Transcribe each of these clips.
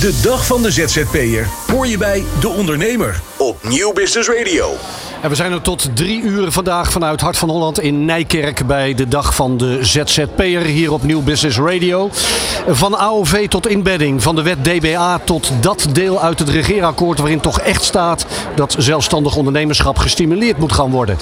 De dag van de ZZP'er hoor je bij De Ondernemer op Nieuw Business Radio. En we zijn er tot drie uur vandaag vanuit Hart van Holland in Nijkerk bij de dag van de ZZP'er hier op Nieuw Business Radio. Van AOV tot inbedding, van de wet DBA tot dat deel uit het regeerakkoord waarin toch echt staat dat zelfstandig ondernemerschap gestimuleerd moet gaan worden.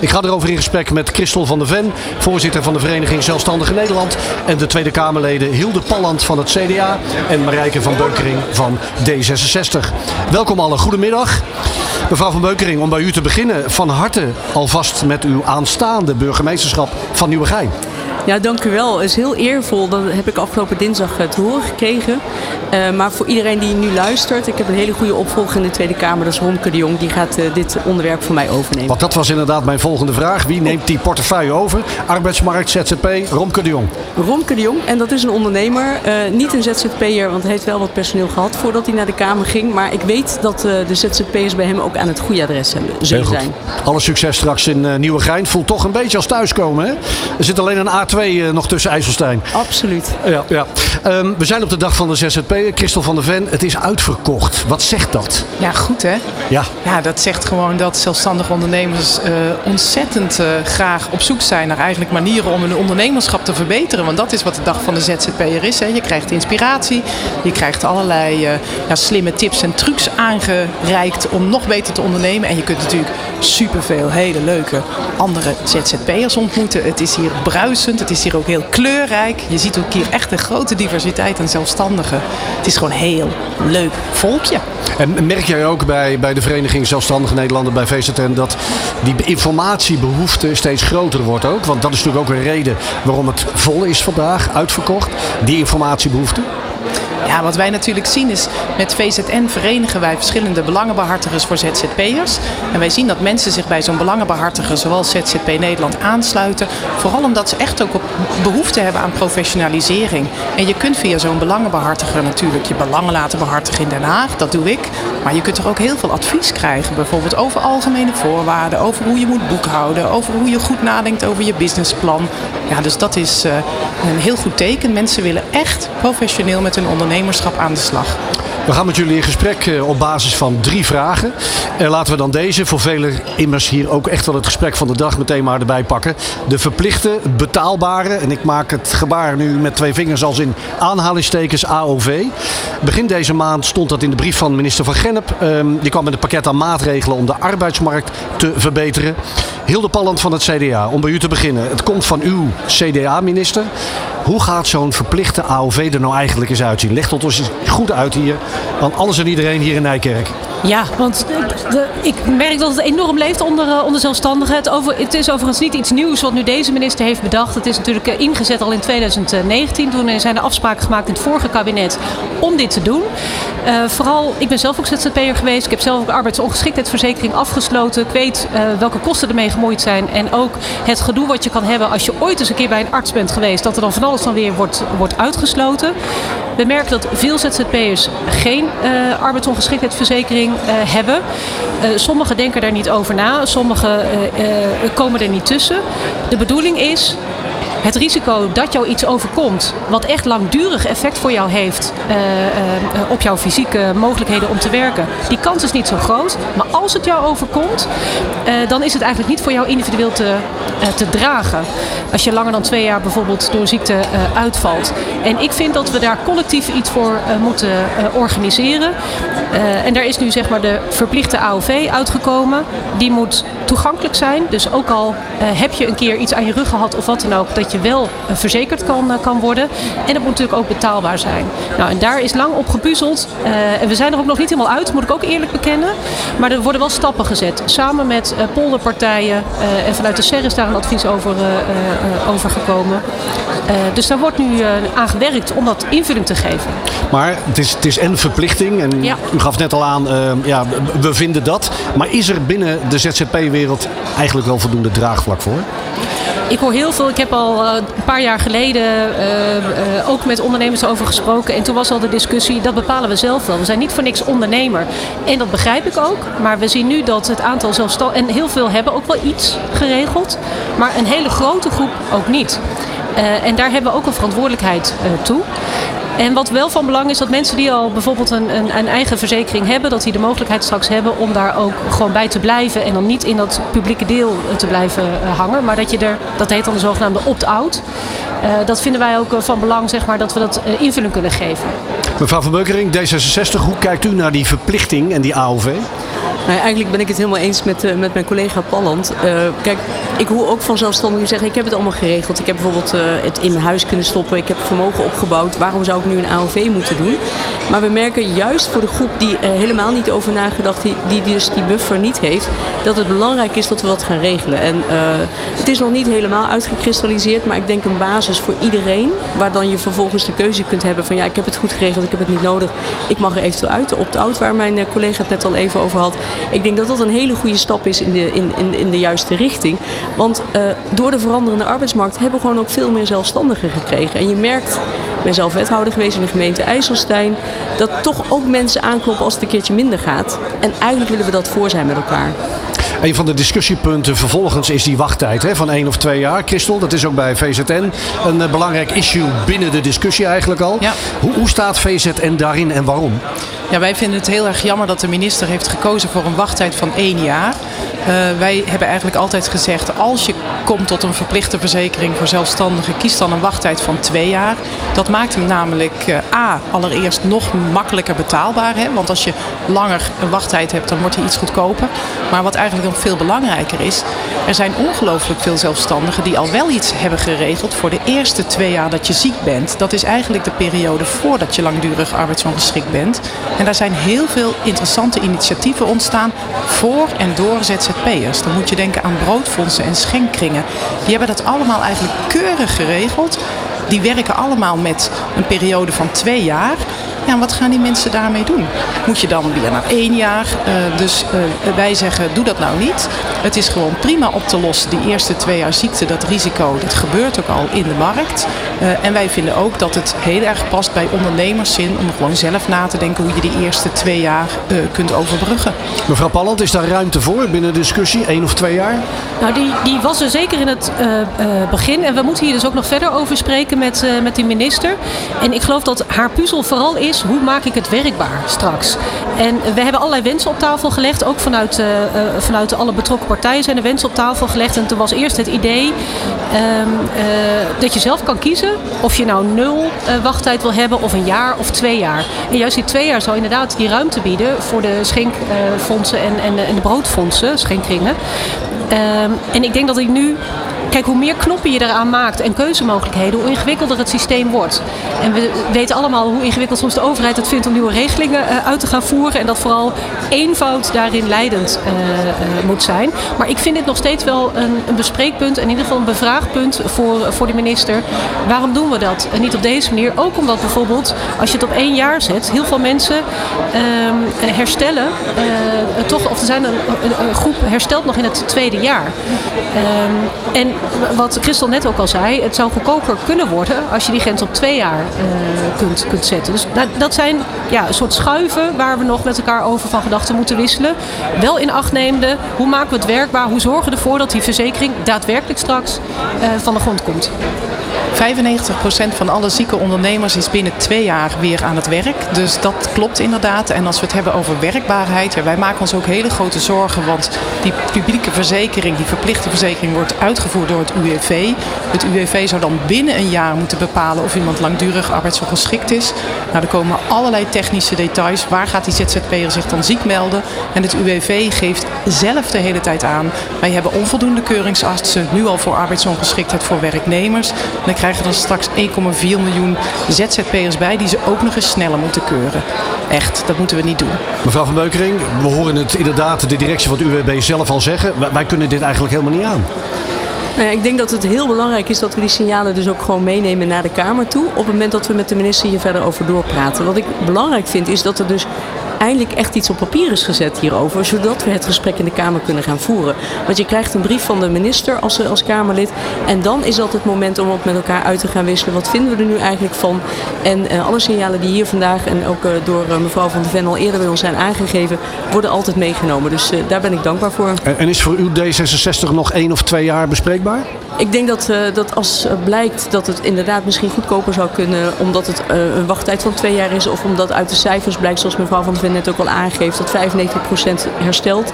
Ik ga erover in gesprek met Christel van der Ven, voorzitter van de Vereniging Zelfstandige Nederland en de Tweede Kamerleden Hilde Palland van het CDA en Marijke van Beukering van D66. Welkom allen, goedemiddag. Mevrouw van Beukering, om bij u te beginnen, van harte alvast met uw aanstaande burgemeesterschap van Nieuwegein. Ja, dank u wel. Het is heel eervol. Dat heb ik afgelopen dinsdag eh, te horen gekregen. Uh, maar voor iedereen die nu luistert, ik heb een hele goede opvolger in de Tweede Kamer. Dat is Romke de Jong. Die gaat uh, dit onderwerp voor mij overnemen. Want dat was inderdaad mijn volgende vraag. Wie neemt die portefeuille over? Arbeidsmarkt, ZZP, Romke de Jong. Romke de Jong. En dat is een ondernemer. niet een ZZP'er, want hij heeft wel wat personeel gehad voordat hij naar de Kamer ging. Maar ik weet dat de ZZP'ers bij hem ook aan het goede adres hebben, zullen zijn. Alle succes straks in Nieuwegein. Voelt toch een beetje als thuiskomen, hè? Er zit alleen een A2 uh, nog tussen IJsselstein. Absoluut. Ja, ja. Um, we zijn op de dag van de ZZP. Christel van der Ven, het is uitverkocht. Wat zegt dat? Ja, goed hè? Ja. Ja, dat zegt gewoon dat zelfstandige ondernemers uh, ontzettend uh, graag op zoek zijn naar eigenlijk manieren om hun ondernemerschap te verbeteren. Want dat is wat de dag van de ZZP'er is. Hè. Je krijgt inspiratie, je krijgt allerlei ja, slimme tips en trucs aangereikt om nog beter te ondernemen. En je kunt natuurlijk superveel hele leuke andere ZZP'ers ontmoeten. Het is hier bruisend, het is hier ook heel kleurrijk. Je ziet ook hier echt een grote diversiteit aan zelfstandigen. Het is gewoon heel leuk volkje. En merk jij ook bij, bij de Vereniging Zelfstandige Nederlanden, bij VZN, dat die informatiebehoefte steeds groter wordt ook? Want dat is natuurlijk ook een reden waarom het vol is vandaag, uitverkocht. Die informatiebehoefte. Ja, wat wij natuurlijk zien is met VZN verenigen wij verschillende belangenbehartigers voor ZZP'ers. En wij zien dat mensen zich bij zo'n belangenbehartiger zoals ZZP Nederland aansluiten. Vooral omdat ze echt ook behoefte hebben aan professionalisering. En je kunt via zo'n belangenbehartiger natuurlijk je belangen laten behartigen in Den Haag. Dat doe ik. Maar je kunt er ook heel veel advies krijgen. Bijvoorbeeld over algemene voorwaarden, over hoe je moet boekhouden, over hoe je goed nadenkt over je businessplan. Ja, dus dat is uh, een heel goed teken. Mensen willen echt professioneel met hun ondernemerschap aan de slag. We gaan met jullie in gesprek eh, op basis van drie vragen. En laten we dan deze, voor velen immers hier ook echt wel het gesprek van de dag meteen maar erbij pakken. De verplichte, betaalbare, en ik maak het gebaar nu met twee vingers als in aanhalingstekens AOV. Begin deze maand stond dat in de brief van minister van Gennep. Um, die kwam met een pakket aan maatregelen om de arbeidsmarkt te verbeteren. Hilde Palland van het CDA, om bij u te beginnen. Het komt van uw CDA-minister. Hoe gaat zo'n verplichte AOV er nou eigenlijk eens uitzien? Leg het ons goed uit hier aan alles en iedereen hier in Nijkerk. Ja, want de, ik merk dat het enorm leeft onder, uh, onder zelfstandigen. Het, over, het, is overigens niet iets nieuws wat nu deze minister heeft bedacht. Het is natuurlijk uh, ingezet al in 2019. Toen zijn er afspraken gemaakt in het vorige kabinet om dit te doen. Uh, vooral, ik ben zelf ook ZZP'er geweest. Ik heb zelf ook arbeidsongeschiktheidsverzekering afgesloten. Ik weet welke kosten ermee gemoeid zijn. En ook het gedoe wat je kan hebben als je ooit eens een keer bij een arts bent geweest. Dat er dan van alles dan weer wordt, wordt uitgesloten. We merken dat veel ZZP'ers geen arbeidsongeschiktheidsverzekering uh, hebben. Uh, sommigen denken daar niet over na, sommigen uh, komen er niet tussen. De bedoeling is het risico dat jou iets overkomt, wat echt langdurig effect voor jou heeft uh, uh, op jouw fysieke mogelijkheden om te werken, die kans is niet zo groot. Maar als het jou overkomt, uh, dan is het eigenlijk niet voor jou individueel te, te dragen. Als je langer dan twee jaar bijvoorbeeld door ziekte uitvalt. En ik vind dat we daar collectief iets voor moeten organiseren. en daar is nu zeg maar de verplichte AOV uitgekomen. Die moet toegankelijk zijn. Dus ook al heb je een keer iets aan je rug gehad of wat dan ook, dat je wel verzekerd kan, kan worden. En het moet natuurlijk ook betaalbaar zijn. Nou, en daar is lang op gepuzzeld. En we zijn er ook nog niet helemaal uit, moet ik ook eerlijk bekennen. Maar er worden wel stappen gezet. Samen met polderpartijen. En vanuit de SER is daar een advies over, over gekomen. dus daar wordt nu aan gewerkt om dat invulling te geven. Maar het is, het is en verplichting. En ja. u gaf net al aan, ja, we vinden dat. Maar is er binnen de Eigenlijk wel voldoende draagvlak voor? Ik hoor heel veel. Ik heb al uh, een paar jaar geleden uh, uh, ook met ondernemers over gesproken. En toen was al de discussie, dat bepalen we zelf wel. We zijn niet voor niks ondernemer. En dat begrijp ik ook. Maar we zien nu dat het aantal zelfstandigen... En heel veel hebben ook wel iets geregeld. Maar een hele grote groep ook niet. en daar hebben we ook een verantwoordelijkheid toe. En wat wel van belang is dat mensen die al bijvoorbeeld een, een, een, eigen verzekering hebben, dat die de mogelijkheid straks hebben om daar ook gewoon bij te blijven en dan niet in dat publieke deel te blijven hangen, maar dat je er, dat heet dan de zogenaamde opt-out. dat vinden wij ook van belang, zeg maar, dat we dat invulling kunnen geven. Mevrouw van Beukering, D66, hoe kijkt u naar die verplichting en die AOV? Nou, eigenlijk ben ik het helemaal eens met, uh, met mijn collega Palland. Uh, kijk, ik hoor ook van zelfstandigen zeggen, ik heb het allemaal geregeld. Ik heb bijvoorbeeld uh, het in mijn huis kunnen stoppen. Ik heb vermogen opgebouwd. Waarom zou ik nu een AOV moeten doen? Maar we merken juist voor de groep die helemaal niet over nagedacht, die, die dus die buffer niet heeft, dat het belangrijk is dat we dat gaan regelen. En het is nog niet helemaal uitgekristalliseerd, maar ik denk een basis voor iedereen, waar dan je vervolgens de keuze kunt hebben van ja, ik heb het goed geregeld, ik heb het niet nodig. Ik mag er eventueel uit. De opt-out waar mijn collega het net al even over had. Ik denk dat dat een hele goede stap is in de, in, in, in de juiste richting. Want uh, door de veranderende arbeidsmarkt hebben we gewoon ook veel meer zelfstandigen gekregen. En je merkt, ik ben zelf wethouder geweest in de gemeente IJsselstein, dat toch ook mensen aankloppen als het een keertje minder gaat. En eigenlijk willen we dat voor zijn met elkaar. Een van de discussiepunten vervolgens is die wachttijd hè, van één of twee jaar. Christel, dat is ook bij VZN een uh, belangrijk issue binnen de discussie eigenlijk al. Ja. Hoe, hoe staat VZN daarin en waarom? Ja, wij vinden het heel erg jammer dat de minister heeft gekozen voor een wachttijd van één jaar. Uh, wij hebben eigenlijk altijd gezegd, als je komt tot een verplichte verzekering voor zelfstandigen, kies dan een wachttijd van twee jaar. Dat maakt hem namelijk uh, A, allereerst nog makkelijker betaalbaar. Hè? Want als je langer een wachttijd hebt, dan wordt hij iets goedkoper. Maar wat eigenlijk nog veel belangrijker is, er zijn ongelooflijk veel zelfstandigen die al wel iets hebben geregeld voor de eerste twee jaar dat je ziek bent. Dat is eigenlijk de periode voordat je langdurig arbeidsongeschikt bent. En daar zijn heel veel interessante initiatieven ontstaan voor en door ZZP'ers. Dan moet je denken aan broodfondsen en schenkkringen. Die hebben dat allemaal eigenlijk keurig geregeld. Die werken allemaal met een periode van twee jaar. Ja, wat gaan die mensen daarmee doen? Moet je dan weer naar één jaar? Uh, dus uh, wij zeggen, doe dat nou niet. Het is gewoon prima op te lossen. Die eerste twee jaar ziekte, dat risico, dat gebeurt ook al in de markt. Uh, en wij vinden ook dat het heel erg past bij ondernemerszin om gewoon zelf na te denken hoe je die eerste twee jaar kunt overbruggen. Mevrouw Palland, is daar ruimte voor binnen de discussie? één of twee jaar? Nou, die, die was er zeker in het begin. En we moeten hier dus ook nog verder over spreken met, met de minister. En ik geloof dat haar puzzel vooral is hoe maak ik het werkbaar straks. En we hebben allerlei wensen op tafel gelegd. Ook vanuit, uh, vanuit alle betrokken partijen zijn er wensen op tafel gelegd. En toen was eerst het idee um, uh, dat je zelf kan kiezen of je nou nul wachttijd wil hebben of een jaar of twee jaar. En juist die twee jaar zou inderdaad die ruimte bieden voor de schenkfondsen en, en, en de broodfondsen, schenkringen. Um, en ik denk dat ik nu Kijk, hoe meer knoppen je eraan maakt en keuzemogelijkheden, hoe ingewikkelder het systeem wordt. En we weten allemaal hoe ingewikkeld soms de overheid het vindt om nieuwe regelingen uh, uit te gaan voeren. En dat vooral eenvoud daarin leidend uh, uh, moet zijn. Maar ik vind dit nog steeds wel een, een, bespreekpunt en in ieder geval een bevraagpunt voor, voor de minister. Waarom doen we dat? En niet op deze manier. Ook omdat bijvoorbeeld, als je het op één jaar zet, heel veel mensen ehm, herstellen. toch, of er zijn een, een, groep herstelt nog in het tweede jaar. Um, wat Christel net ook al zei, het zou goedkoper kunnen worden als je die grens op twee jaar uh, kunt, kunt zetten. Dus dat, dat zijn ja, een soort schuiven waar we nog met elkaar over van gedachten moeten wisselen. Wel in acht nemende, hoe maken we het werkbaar? Hoe zorgen we ervoor dat die verzekering daadwerkelijk straks uh, van de grond komt? 95% van alle zieke ondernemers is binnen twee jaar weer aan het werk. Dus dat klopt inderdaad. En als we het hebben over werkbaarheid, wij maken ons ook hele grote zorgen. Want die publieke verzekering, die verplichte verzekering, wordt uitgevoerd door het UWV. Het UWV zou dan binnen een jaar moeten bepalen of iemand langdurig arbeidsongeschikt is. Nou, er komen allerlei technische details. Waar gaat die ZZP'er zich dan ziek melden? En het UWV geeft zelf de hele tijd aan. Wij hebben onvoldoende keuringsartsen, nu al voor arbeidsongeschiktheid voor werknemers. Dan krijgen er straks 1,4 miljoen ZZP'ers bij die ze ook nog eens sneller moeten keuren. Echt, dat moeten we niet doen. Mevrouw van Beukering, we horen het inderdaad de directie van het UWB zelf al zeggen. Wij kunnen dit eigenlijk helemaal niet aan. Nou ja, ik denk dat het heel belangrijk is dat we die signalen dus ook gewoon meenemen naar de Kamer toe. Op het moment dat we met de minister hier verder over doorpraten. Wat ik belangrijk vind is dat er dus eindelijk echt iets op papier is gezet hierover. Zodat we het gesprek in de Kamer kunnen gaan voeren. Want je krijgt een brief van de minister als, als Kamerlid. En dan is dat het moment om ook met elkaar uit te gaan wisselen. Wat vinden we er nu eigenlijk van? En alle signalen die hier vandaag en ook door mevrouw Van der Ven al eerder bij ons zijn aangegeven, worden altijd meegenomen. Dus daar ben ik dankbaar voor. En, en is voor u D66 nog één of twee jaar bespreekbaar? Ik denk dat, dat als blijkt dat het inderdaad misschien goedkoper zou kunnen, omdat het een wachttijd van twee jaar is, of omdat uit de cijfers blijkt, zoals mevrouw Van der Ven net ook al aangeeft, dat 95% herstelt,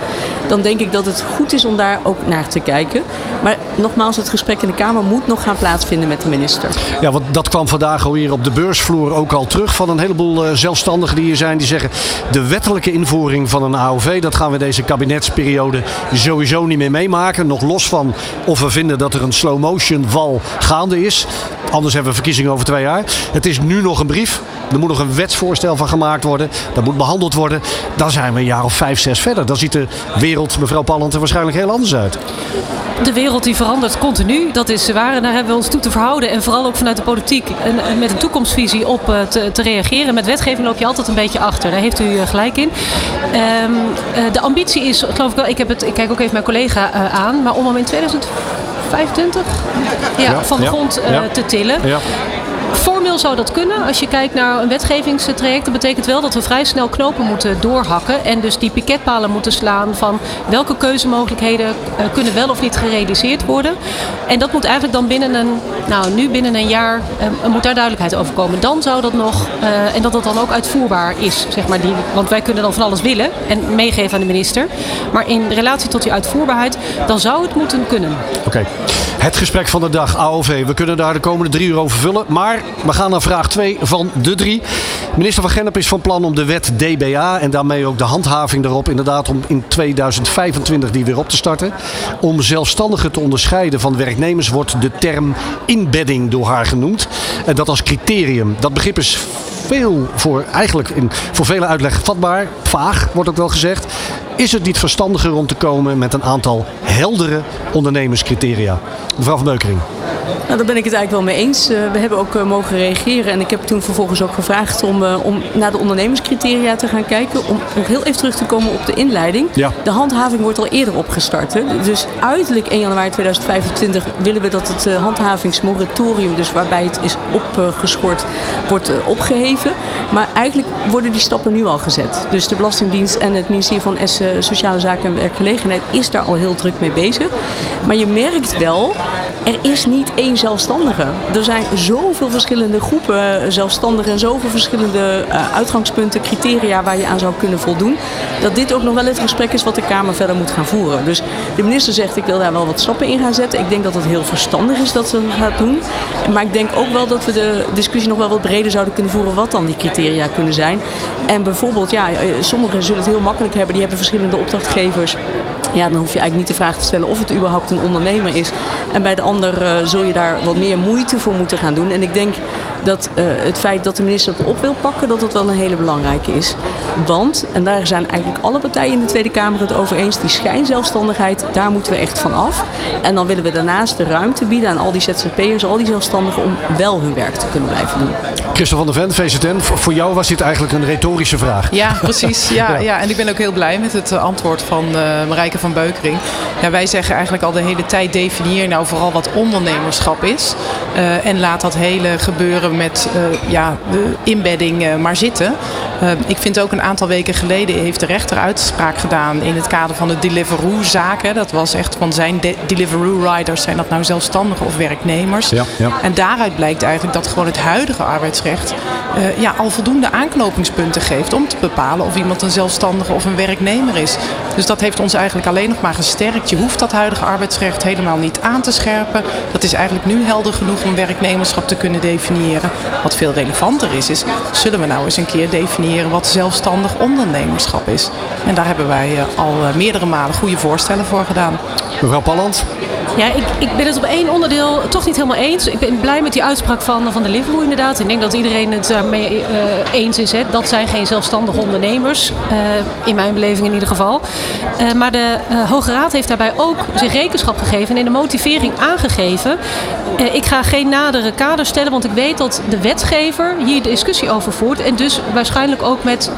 dan denk ik dat het goed is om daar ook naar te kijken. Maar nogmaals, het gesprek in de Kamer moet nog gaan plaatsvinden met de minister. Ja, want dat kwam vandaag alweer op de beursvloer ook al terug van een heleboel uh, zelfstandigen die hier zijn, die zeggen de wettelijke invoering van een AOV, dat gaan we deze kabinetsperiode sowieso niet meer meemaken. Nog los van of we vinden dat er een slow motion val gaande is. Anders hebben we verkiezingen over twee jaar. Het is nu nog een brief. Er moet nog een wetsvoorstel van gemaakt worden. Dat moet behandeld worden. Dan zijn we een jaar of vijf, zes verder. Dan ziet de wereld, mevrouw Palland, er waarschijnlijk heel anders uit. De wereld die verandert continu. Dat is waar. En daar hebben we ons toe te verhouden. En vooral ook vanuit de politiek en met een toekomstvisie op eh, te, te reageren. Met wetgeving loop je altijd een beetje achter. Daar heeft u eh, gelijk in. Um, de ambitie is, geloof ik wel, ik, heb het, ik kijk ook even mijn collega aan. Maar om hem in 2025 ja, van de grond uh, te tillen. Formeel zou dat kunnen. Als je kijkt naar een wetgevingstraject, dat betekent wel dat we vrij snel knopen moeten doorhakken. En dus die piketpalen moeten slaan van welke keuzemogelijkheden uh, kunnen wel of niet gerealiseerd worden. En dat moet eigenlijk dan binnen een, nou nu binnen een jaar, uh, moet daar duidelijkheid over komen. Dan zou dat nog, uh, en dat dat dan ook uitvoerbaar is, zeg maar. Die, want wij kunnen dan van alles willen en meegeven aan de minister. Maar in relatie tot die uitvoerbaarheid, dan zou het moeten kunnen. Oké. Het gesprek van de dag, AOV. We kunnen daar de komende drie uur over vullen. Maar we gaan naar vraag 2 van de drie. Minister van Gennep is van plan om de wet DBA en daarmee ook de handhaving erop, inderdaad om in 2025 die weer op te starten. Om zelfstandigen te onderscheiden van werknemers wordt de term inbedding door haar genoemd. En dat als criterium. Dat begrip is veel voor, eigenlijk in, voor vele uitleg vatbaar, vaag wordt ook wel gezegd. Is het niet verstandiger om te komen met een aantal heldere ondernemerscriteria? Mevrouw van Beukering. Nou, daar ben ik het eigenlijk wel mee eens. Uh, we hebben ook uh, mogen reageren en ik heb toen vervolgens ook gevraagd om, uh, om naar de ondernemerscriteria te gaan kijken. Om nog heel even terug te komen op de inleiding. Ja. De handhaving wordt al eerder opgestart. Hè? Dus uiterlijk 1 januari 2025 willen we dat het handhavingsmoratorium, dus waarbij het is opgeschort, wordt opgeheven. Maar eigenlijk worden die stappen nu al gezet. Dus de Belastingdienst en het ministerie van S, Sociale Zaken en Werkgelegenheid is daar al heel druk mee bezig. Maar je merkt wel, er is niet één zelfstandige. Er zijn zoveel verschillende groepen zelfstandigen en zoveel verschillende uh, uitgangspunten, criteria waar je aan zou kunnen voldoen. Dat dit ook nog wel het gesprek is wat de Kamer verder moet gaan voeren. Dus de minister zegt ik wil daar wel wat stappen in gaan zetten. Ik denk dat het heel verstandig is dat ze dat gaat doen. Maar ik denk ook wel dat we de discussie nog wel wat breder zouden kunnen voeren wat dan die criteria kunnen zijn. En bijvoorbeeld, ja, sommigen zullen het heel makkelijk hebben. Die hebben verschillende opdrachtgevers. Ja, dan hoef je eigenlijk niet de vraag te stellen of het überhaupt een ondernemer is. En bij de ander uh, zul je daar wat meer moeite voor moeten gaan doen. En ik denk dat uh, het feit dat de minister het op wil pakken, dat dat wel een hele belangrijke is. Want, en daar zijn eigenlijk alle partijen in de Tweede Kamer het over eens, die schijnzelfstandigheid, daar moeten we echt van af. En dan willen we daarnaast de ruimte bieden aan al die ZZP'ers, al die zelfstandigen, om wel hun werk te kunnen blijven doen. Christel van der Ven, VZN, voor jou was dit eigenlijk een retorische vraag. Ja, precies. Ja, ja. ja. en ik ben ook heel blij met het antwoord van uh, Marijke van Beukering. Ja, wij zeggen eigenlijk al de hele tijd definieer nou vooral wat ondernemerschap is. Uh, en laat dat hele gebeuren met uh, ja, de inbedding maar zitten. Ik vind ook een aantal weken geleden heeft de rechter uitspraak gedaan in het kader van de Deliveroo-zaken. Dat was echt van zijn de Deliveroo-riders, zijn dat nou zelfstandigen of werknemers? Ja, ja. En daaruit blijkt eigenlijk dat gewoon het huidige arbeidsrecht ja, al voldoende aanknopingspunten geeft om te bepalen of iemand een zelfstandige of een werknemer is. Dus dat heeft ons eigenlijk alleen nog maar gesterkt. Je hoeft dat huidige arbeidsrecht helemaal niet aan te scherpen. Dat is eigenlijk nu helder genoeg om werknemerschap te kunnen definiëren. Wat veel relevanter is, is zullen we nou eens een keer definiëren wat zelfstandig ondernemerschap is. En daar hebben wij al meerdere malen goede voorstellen voor gedaan. Mevrouw Palland? Ja, ik, ik ben het op één onderdeel toch niet helemaal eens. Ik ben blij met die uitspraak van, van de Liverpool inderdaad. Ik denk dat iedereen het daarmee uh, eens is. Hè. Dat zijn geen zelfstandige ondernemers. Uh, in mijn beleving in ieder geval. Uh, maar de Hoge Raad heeft daarbij ook zich rekenschap gegeven en in de motivering aangegeven. ik ga geen nadere kader stellen, want ik weet dat de wetgever hier discussie over voert. En dus waarschijnlijk ook met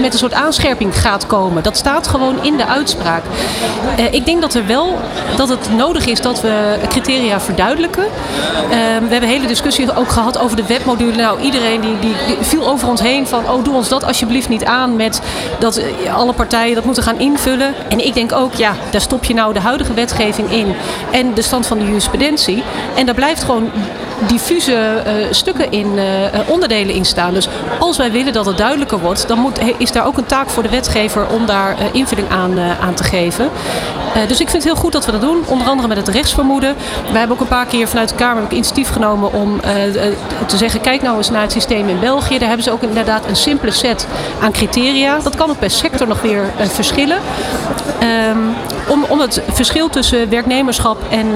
met een soort aanscherping gaat komen. Dat staat gewoon in de uitspraak. ik denk dat er wel dat het nodig is dat we criteria verduidelijken. we hebben hele discussie ook gehad over de webmodule. Nou, iedereen die, die, die, viel over ons heen van, oh doe ons dat alsjeblieft niet aan met dat alle partijen dat moeten gaan invullen. En ik denk ook, ja, daar stop je nou de huidige wetgeving in en de stand van de jurisprudentie. En daar blijft gewoon diffuse uh, stukken in, uh, onderdelen in staan. Dus als wij willen dat het duidelijker wordt, dan moet, is daar ook een taak voor de wetgever om daar invulling aan, aan te geven. dus ik vind het heel goed dat we dat doen, onder andere met het rechtsvermoeden. Wij hebben ook een paar keer vanuit de Kamer initiatief genomen om te zeggen, kijk nou eens naar het systeem in België. Daar hebben ze ook inderdaad een simpele set aan criteria. Dat kan ook per sector nog weer verschillen. Um, om, om het verschil tussen werknemerschap en,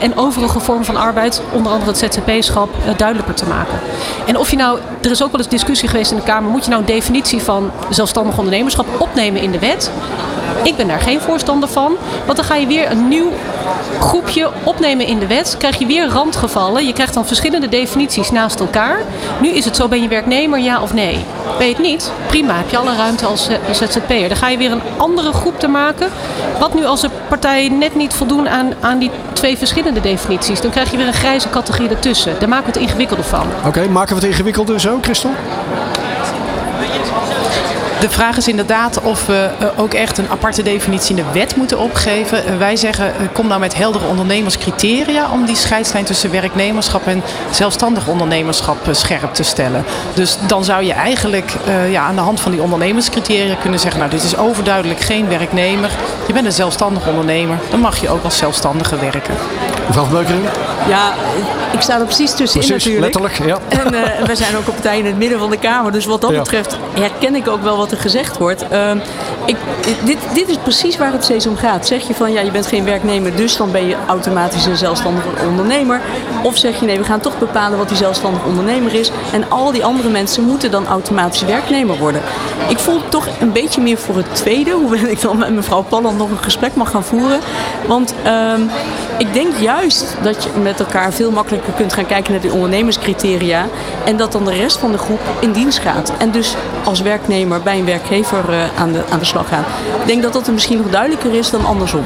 en overige vormen van arbeid onder andere het ZZP-schap eh, duidelijker te maken. En of je nou, er is ook wel eens discussie geweest in de Kamer, moet je nou een definitie van zelfstandig ondernemerschap opnemen in de wet? Ik ben daar geen voorstander van. Want dan ga je weer een nieuw groepje opnemen in de wet. Krijg je weer randgevallen. Je krijgt dan verschillende definities naast elkaar. Nu is het zo, ben je werknemer, ja of nee? Ben je het niet? Prima, heb je alle ruimte als eh, ZZP'er. Dan ga je weer een andere groep te maken. Wat nu als de partijen net niet voldoen aan, aan die twee verschillende definities? Dan krijg je weer een grijze categorie ertussen. Daar maken we het ingewikkelder van. Oké, maken we het ingewikkelder zo, Christel? De vraag is inderdaad of we eh, ook echt een aparte definitie in de wet moeten opgeven. Eh, wij zeggen, eh, kom nou met heldere ondernemerscriteria om die scheidslijn tussen werknemerschap en zelfstandig ondernemerschap scherp te stellen. Dus dan zou je eigenlijk ja, aan de hand van die ondernemerscriteria kunnen zeggen, nou dit is overduidelijk geen werknemer. Je bent een zelfstandig ondernemer, dan mag je ook als zelfstandige werken. Mevrouw Beukering? Ja, ik sta er precies tussenin precies, natuurlijk. letterlijk, ja. En uh, wij zijn ook op partij in het midden van de Kamer. Dus wat dat betreft herken ik ook wel wat gezegd wordt. Uh, ik, dit, dit is precies waar het steeds om gaat. Zeg je van ja, je bent geen werknemer, dus dan ben je automatisch een zelfstandig ondernemer. Of zeg je nee, we gaan toch bepalen wat die zelfstandig ondernemer is. En al die andere mensen moeten dan automatisch werknemer worden. Ik voel toch een beetje meer voor het tweede. Hoewel ik dan met mevrouw Palland nog een gesprek mag gaan voeren. Want uh, ik denk juist dat je met elkaar veel makkelijker kunt gaan kijken naar die ondernemerscriteria. En dat dan de rest van de groep in dienst gaat. En dus als werknemer bij een werkgever uh, aan, de, aan de slag gaat. Ik denk dat dat er misschien nog duidelijker is dan andersom.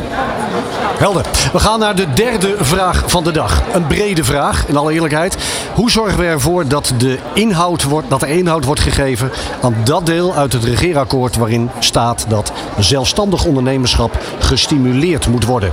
Helder. We gaan naar de derde vraag van de dag. Een brede vraag, in alle eerlijkheid. Hoe zorgen we ervoor dat de inhoud wordt, dat er inhoud wordt gegeven aan dat deel uit het regeerakkoord waarin staat dat zelfstandig ondernemerschap gestimuleerd moet worden?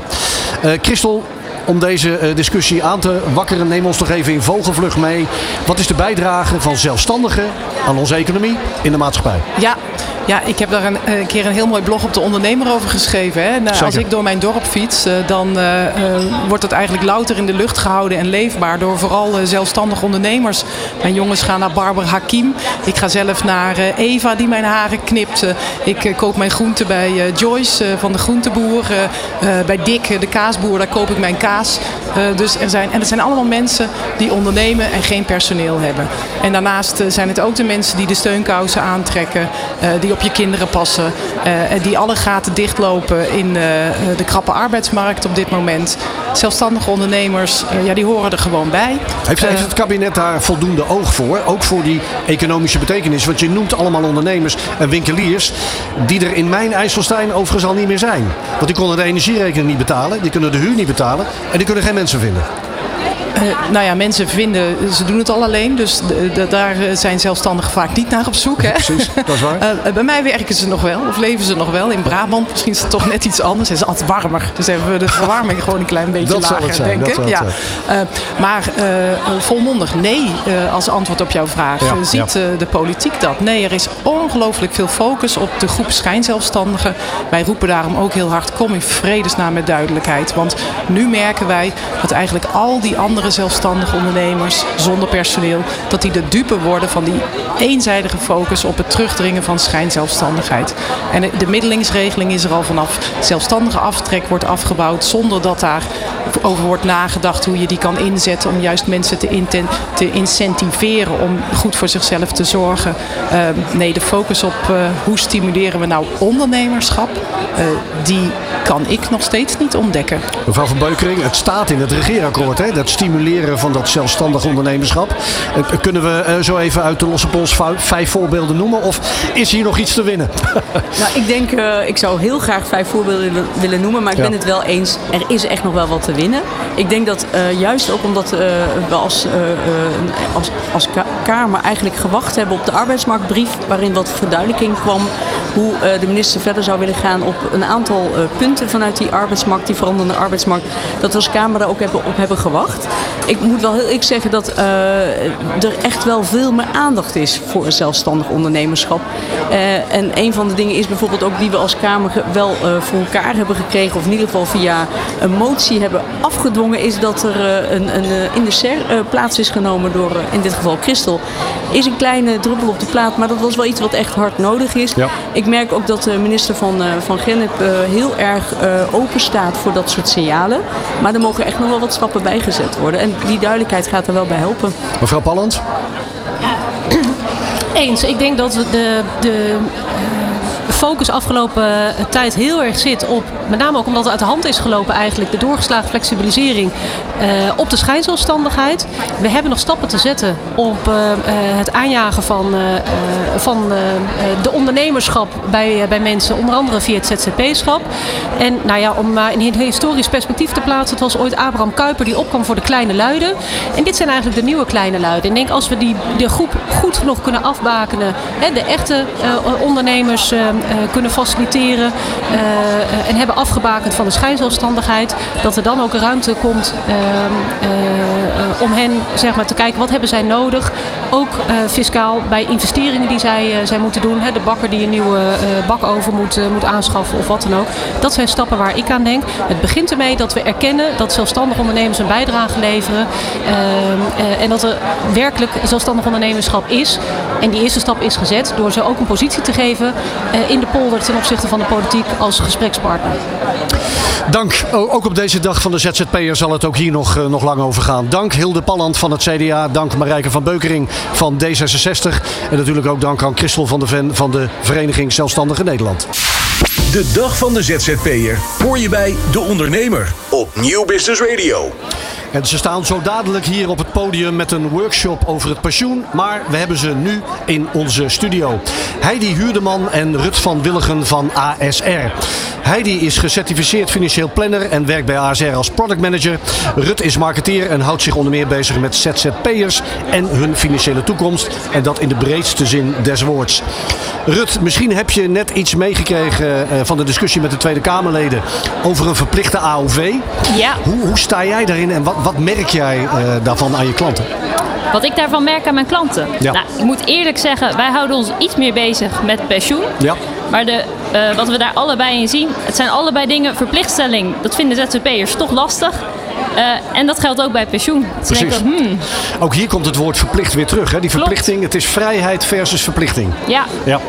Uh, Christel, om deze uh, discussie aan te wakkeren, neem ons toch even in vogelvlucht mee. Wat is de bijdrage van zelfstandigen aan onze economie in de maatschappij? Ja, ja, ik heb daar een, een, keer een heel mooi blog op de ondernemer over geschreven. Hè. Nou, als ik door mijn dorp fiets, uh, dan uh, wordt het eigenlijk louter in de lucht gehouden en leefbaar door vooral zelfstandig ondernemers. Mijn jongens gaan naar Barbara Hakim. Ik ga zelf naar Eva die mijn haren knipt. ik koop mijn groenten bij Joyce van de groenteboer. bij Dick, de kaasboer, daar koop ik mijn kaas. Dus er zijn, en het zijn allemaal mensen die ondernemen en geen personeel hebben. En daarnaast zijn het ook de mensen die de steunkousen aantrekken, die op je kinderen passen. Uh, die alle gaten dichtlopen in de krappe arbeidsmarkt op dit moment. Zelfstandige ondernemers, ja, die horen er gewoon bij. Heeft, heeft, het kabinet daar voldoende oog voor? Ook voor die economische betekenis? Want je noemt allemaal ondernemers en winkeliers die er in mijn IJsselstein overigens al niet meer zijn. Want die konden de energierekening niet betalen, die kunnen de huur niet betalen en die kunnen geen mensen vinden. Uh, nou ja, mensen vinden, ze doen het al alleen. Dus daar zijn zelfstandigen vaak niet naar op zoek. Hè? Precies, dat is waar. Uh, bij mij werken ze nog wel, of leven ze nog wel. In Brabant misschien is het toch net iets anders. Het is altijd warmer. Dus hebben we de verwarming gewoon een klein beetje dat lager, zijn, denk ik. Ja. Uh, maar volmondig nee als antwoord op jouw vraag. Ja, Ziet ja. de politiek dat? Nee, er is ongelooflijk veel focus op de groep schijnzelfstandigen. Wij roepen daarom ook heel hard, kom in vredesnaam met duidelijkheid. Want nu merken wij dat eigenlijk al die andere zelfstandige ondernemers zonder personeel, dat die de dupe worden van die eenzijdige focus op het terugdringen van schijnzelfstandigheid. En de middelingsregeling is er al vanaf. Zelfstandige aftrek wordt afgebouwd zonder dat daar over wordt nagedacht hoe je die kan inzetten om juist mensen te, te incentiveren om goed voor zichzelf te zorgen. Uh, nee, de focus op uh, hoe stimuleren we nou ondernemerschap, uh, die kan ik nog steeds niet ontdekken. Mevrouw van Beukering, het staat in het regeerakkoord, hè? dat stimuleren van dat zelfstandig ondernemerschap. Eh, kunnen we eh, zo even uit de losse pols vijf voorbeelden noemen? Of is hier nog iets te winnen? nou, ik denk, uh, ik zou heel graag vijf voorbeelden willen noemen, maar ik ben het wel eens, er is echt nog wel wat te winnen. Ik denk dat juist ook omdat we als, als, als Kamer eigenlijk gewacht hebben op de arbeidsmarktbrief, waarin wat verduidelijking kwam hoe de minister verder zou willen gaan op een aantal punten vanuit die arbeidsmarkt, die veranderende arbeidsmarkt, dat we als Kamer daar ook hebben, op hebben gewacht. Ik moet wel heel ik zeggen dat er echt wel veel meer aandacht is voor een zelfstandig ondernemerschap. En een van de dingen is bijvoorbeeld ook die we als Kamer wel voor elkaar hebben gekregen, of in ieder geval via een motie hebben afgedwongen, is dat er een, een in de SER plaats is genomen door in dit geval Christel. Is een kleine druppel op de plaat, maar dat was wel iets wat echt hard nodig is. Ja. Ik merk ook dat de minister van, van Gennep heel erg open staat voor dat soort signalen. Maar er mogen echt nog wel wat stappen bijgezet worden. En die duidelijkheid gaat er wel bij helpen. Mevrouw Palland? Eens. Ik denk dat de, de focus afgelopen tijd heel erg zit op, met name ook omdat het uit de hand is gelopen eigenlijk, de doorgeslagen flexibilisering uh, op de schijnzelfstandigheid. We hebben nog stappen te zetten op uh, het aanjagen van, van de ondernemerschap bij, bij mensen, onder andere via het ZZP-schap. En nou ja, om maar in een historisch perspectief te plaatsen, het was ooit Abraham Kuyper die opkwam voor de kleine luiden. En dit zijn eigenlijk de nieuwe kleine luiden. Ik denk als we die de groep goed genoeg kunnen afbakenen, hè, de echte ondernemers eh, kunnen faciliteren eh, en hebben afgebakend van de schijnzelfstandigheid, dat er dan ook ruimte komt ehm, eh, om hen zeg maar, te kijken wat hebben zij nodig. Ook fiscaal bij investeringen die zij, zij moeten doen. Hè, de bakker die een nieuwe bakoven moet, moet aanschaffen of wat dan ook. Dat zijn stappen waar ik aan denk. Het begint ermee dat we erkennen dat zelfstandig ondernemers een bijdrage leveren. Ehm, en dat er werkelijk zelfstandig ondernemerschap is. En die eerste stap is gezet door ze ook een positie te geven de polder ten opzichte van de politiek als gesprekspartner. Dank. Ook op deze dag van de ZZP'er zal het ook hier nog, eh, nog lang over gaan. Dank Hilde Palland van het CDA. Dank Marijke van Beukering van D66. En natuurlijk ook dank aan Christel van de Ven van de Vereniging Zelfstandige Nederland. De dag van de ZZP'er hoor je bij De Ondernemer op Nieuw Business Radio. En ze staan zo dadelijk hier op het podium met een workshop over het pensioen. Maar we hebben ze nu in onze studio. Heidi Huurdeman en Rut van Willigen van ASR. Heidi is gecertificeerd financieel planner en werkt bij ASR als product manager. Rut is marketeer en houdt zich onder meer bezig met ZZP'ers en hun financiële toekomst. En dat in de breedste zin des woords. Rut, misschien heb je net iets meegekregen eh, van de discussie met de Tweede Kamerleden over een verplichte AOV. Ja. Hoe, hoe sta jij daarin en wat, wat merk jij uh, daarvan aan je klanten? Wat ik daarvan merk aan mijn klanten? Ja. Nou, ik moet eerlijk zeggen, wij houden ons iets meer bezig met pensioen. Ja. Maar de, uh, wat we daar allebei in zien, het zijn allebei dingen, verplichtstelling, dat vinden ZZP'ers toch lastig. Uh, en dat geldt ook bij pensioen. Dus Precies. hmm. Ook hier komt het woord verplicht weer terug. Hè? Die verplichting, het is vrijheid versus verplichting. Ja. ja.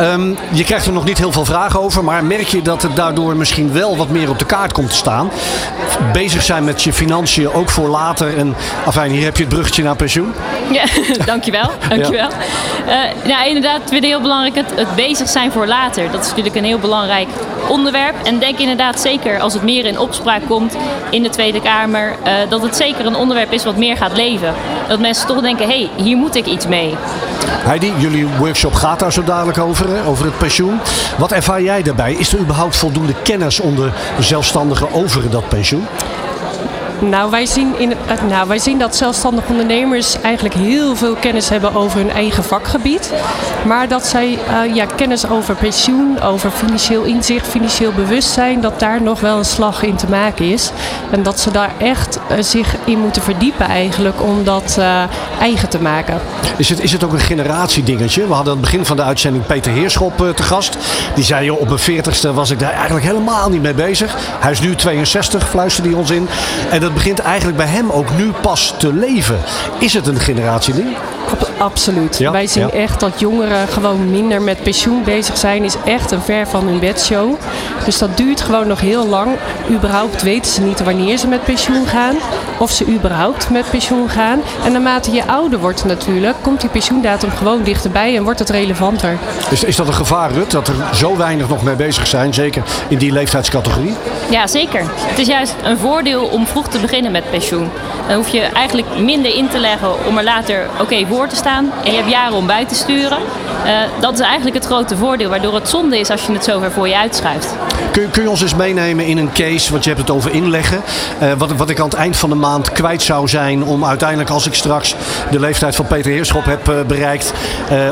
Um, je krijgt er nog niet heel veel vragen over, maar merk je dat het daardoor misschien wel wat meer op de kaart komt te staan? Bezig zijn met je financiën, ook voor later. En afijn, hier heb je het bruggetje naar pensioen. Ja, dankjewel. dankjewel. Ja. Uh, nou, inderdaad, weer heel belangrijk, het, het bezig zijn voor later. Dat is natuurlijk een heel belangrijk onderwerp. En denk inderdaad zeker als het meer in opspraak komt in de Tweede Kamer, uh, dat het zeker een onderwerp is wat meer gaat leven. Dat mensen toch denken, hé, hey, hier moet ik iets mee. Heidi, jullie workshop gaat daar zo dadelijk over, hè, over het pensioen. Wat ervaar jij daarbij? Is er überhaupt voldoende kennis onder zelfstandigen over dat pensioen? Nou wij, zien in, nou, wij zien dat zelfstandige ondernemers eigenlijk heel veel kennis hebben over hun eigen vakgebied. Maar dat zij uh, ja, kennis over pensioen, over financieel inzicht, financieel bewustzijn, dat daar nog wel een slag in te maken is. En dat ze daar echt uh, zich in moeten verdiepen eigenlijk om dat eigen te maken. Is het, is het ook een generatiedingetje? We hadden aan het begin van de uitzending Peter Heerschop te gast. Die zei, op mijn veertigste was ik daar eigenlijk helemaal niet mee bezig. Hij is nu 62, fluisterde hij ons in. En dat begint eigenlijk bij hem ook nu pas te leven. Is het een generatieding? Absoluut. Ja? Wij zien Ja. echt dat jongeren gewoon minder met pensioen bezig zijn. Is echt een ver van hun bedshow. Dus dat duurt gewoon nog heel lang. Überhaupt weten ze niet wanneer ze met pensioen gaan. Of ze überhaupt met pensioen gaan. En naarmate je ouder wordt natuurlijk, komt die pensioendatum gewoon dichterbij en wordt het relevanter. Is, is dat een gevaar, Rut, dat er zo weinig nog mee bezig zijn, zeker in die leeftijdscategorie? Ja, zeker. Het is juist een voordeel om vroeg te beginnen met pensioen. Dan hoef je eigenlijk minder in te leggen om er later oké voor te staan. En je hebt jaren om bij te sturen. Eh, dat is eigenlijk het grote voordeel, waardoor het zonde is als je het zover voor je uitschuift. Kun, kun je ons eens meenemen in een case, want je hebt het over inleggen. eh, wat, wat ik aan het eind van de maand kwijt zou zijn om uiteindelijk als ik straks de leeftijd van Peter Heerschop heb eh, bereikt,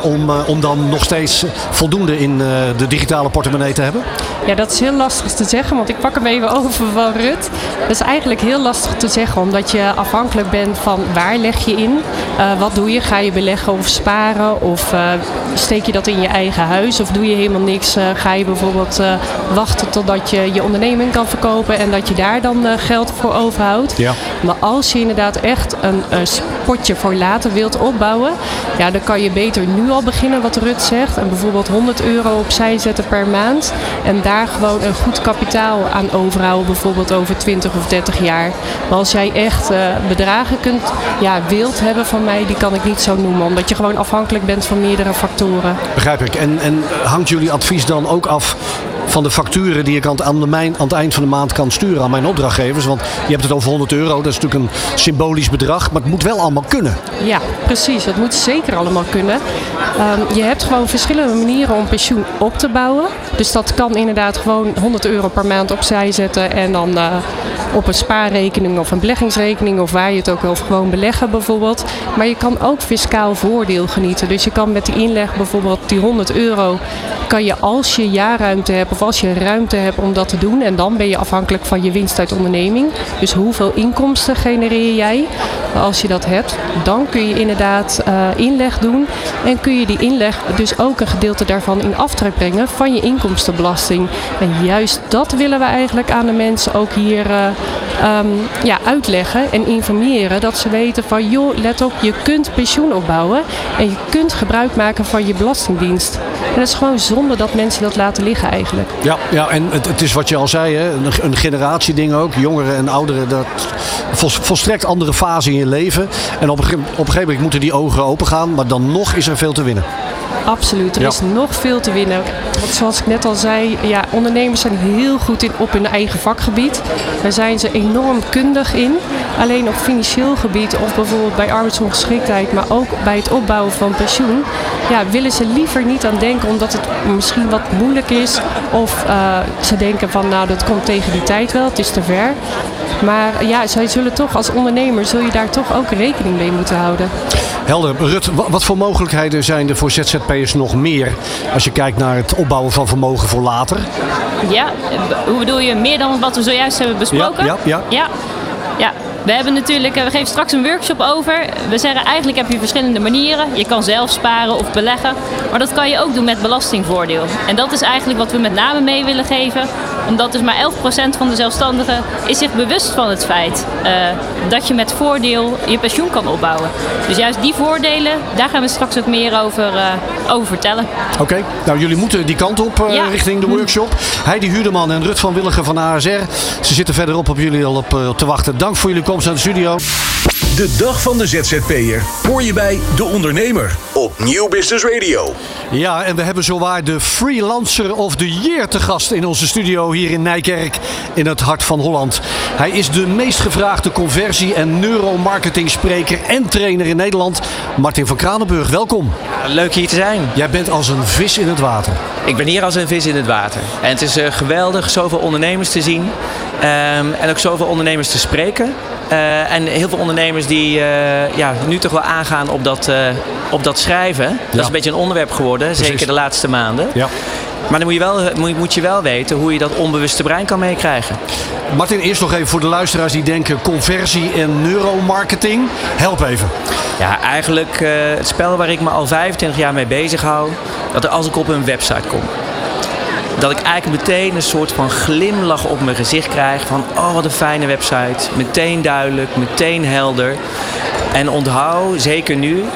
om, om dan nog steeds voldoende in de digitale portemonnee te hebben? Ja, dat is heel lastig te zeggen, want ik pak hem even over van Rut. Dat is eigenlijk heel lastig te zeggen, omdat je afhankelijk bent van waar leg je in. Eh, wat doe je? Ga je beleggen of sparen? Of eh, steek je dat in je eigen huis? Of doe je helemaal niks? Eh, ga je bijvoorbeeld wachten totdat je je onderneming kan verkopen en dat je daar dan geld voor overhoudt? Ja. Maar als je inderdaad echt een, spotje voor later wilt opbouwen, ja, dan kan je beter nu al beginnen, wat Rut zegt. En bijvoorbeeld 100 euro opzij zetten per maand. En daar gewoon een goed kapitaal aan overhouden, bijvoorbeeld over 20 of 30 jaar. Maar als jij echt eh, bedragen kunt, ja, wilt hebben van mij, die kan ik niet zo noemen. Omdat je gewoon afhankelijk bent van meerdere factoren. Begrijp ik. En, en hangt jullie advies dan ook af van de facturen die ik aan het, aan, aan het eind van de maand kan sturen aan mijn opdrachtgevers? Want je hebt het over 100 euro, dat is natuurlijk een symbolisch bedrag, maar het moet wel allemaal kunnen. Ja, precies. Dat moet zeker allemaal kunnen. Ehm, je hebt gewoon verschillende manieren om pensioen op te bouwen. Dus dat kan inderdaad gewoon 100 euro per maand opzij zetten en dan eh, op een spaarrekening of een beleggingsrekening of waar je het ook wil gewoon beleggen bijvoorbeeld. Maar je kan ook fiscaal voordeel genieten. Dus je kan met die inleg bijvoorbeeld die 100 euro kan je als je jaarruimte hebt of als je ruimte hebt om dat te doen en dan ben je afhankelijk van je winst uit onderneming. Dus hoeveel inkomsten genereer jij als je dat hebt? Dan kun je inderdaad eh, inleg doen en kun je die inleg dus ook een gedeelte daarvan in aftrek brengen van je inkomstenbelasting. En juist dat willen we eigenlijk aan de mensen ook hier eh, ehm, ja, uitleggen en informeren. Dat ze weten van joh, let op, je kunt pensioen opbouwen en je kunt gebruik maken van je belastingdienst. En het is gewoon zonde dat mensen dat laten liggen eigenlijk. Ja, ja en het, het is wat je al zei, hè, een, een generatieding ook. Jongeren en ouderen, dat vol- volstrekt andere fase in je leven. En op op een gegeven moment moeten die ogen open gaan, maar dan nog is er veel te winnen. Absoluut, er Ja. is nog veel te winnen. Want zoals ik net al zei, ja, ondernemers zijn heel goed in, op hun eigen vakgebied. Daar zijn ze enorm kundig in. Alleen op financieel gebied of bijvoorbeeld bij arbeidsongeschiktheid, maar ook bij het opbouwen van pensioen, ja, willen ze liever niet aan denken omdat het misschien wat moeilijk is. Of eh, ze denken van nou dat komt tegen die tijd wel, het is te ver. Maar ja, zij zullen toch als ondernemer zul je daar toch ook rekening mee moeten houden. Helder. Rut, wa- wat voor mogelijkheden zijn er voor ZZP'ers nog meer als je kijkt naar het opbouwen van vermogen voor later? Ja, hoe bedoel je? Meer dan wat we zojuist hebben besproken? Ja, ja, ja. ja. Ja, we hebben natuurlijk, eh, we geven straks een workshop over. We zeggen eigenlijk heb je verschillende manieren. Je kan zelf sparen of beleggen, maar dat kan je ook doen met belastingvoordeel. En dat is eigenlijk wat we met name mee willen geven, omdat dus maar 11% van de zelfstandigen is zich bewust van het feit eh, dat je met voordeel je pensioen kan opbouwen. Dus juist die voordelen, daar gaan we straks ook meer over, eh, over vertellen. Oké, nou jullie moeten die kant op eh, Ja. richting de workshop. Heidi Huurdeman en Rut van Willigen van ASR. Ze zitten verderop op jullie al op, te wachten. Dank voor jullie komst naar de studio. De dag van de ZZP'er hoor je bij De Ondernemer op Nieuw Business Radio. Ja, en we hebben zowaar de Freelancer of the Year te gast in onze studio hier in Nijkerk in het hart van Holland. Hij is de meest gevraagde conversie- en neuromarketing spreker en trainer in Nederland. Martin van Kranenburg, welkom. Leuk hier te zijn. Jij bent als een vis in het water. Ik ben hier als een vis in het water. En het is eh, geweldig zoveel ondernemers te zien. ehm, en ook zoveel ondernemers te spreken. Eh, en heel veel ondernemers die eh, ja, nu toch wel aangaan op dat, eh, op dat schrijven. Dat is een beetje een onderwerp geworden, zeker de laatste maanden. Ja. Maar dan moet je, wel, moet, moet je wel weten hoe je dat onbewuste brein kan meekrijgen. Martin, eerst nog even voor de luisteraars die denken conversie en neuromarketing. Help even. Ja, eigenlijk het spel waar ik me al 25 jaar mee bezig hou. Dat als ik op een website kom. Dat ik eigenlijk meteen een soort van glimlach op mijn gezicht krijg. Van, oh wat een fijne website. Meteen duidelijk, meteen helder. En onthoud, zeker nu, 95%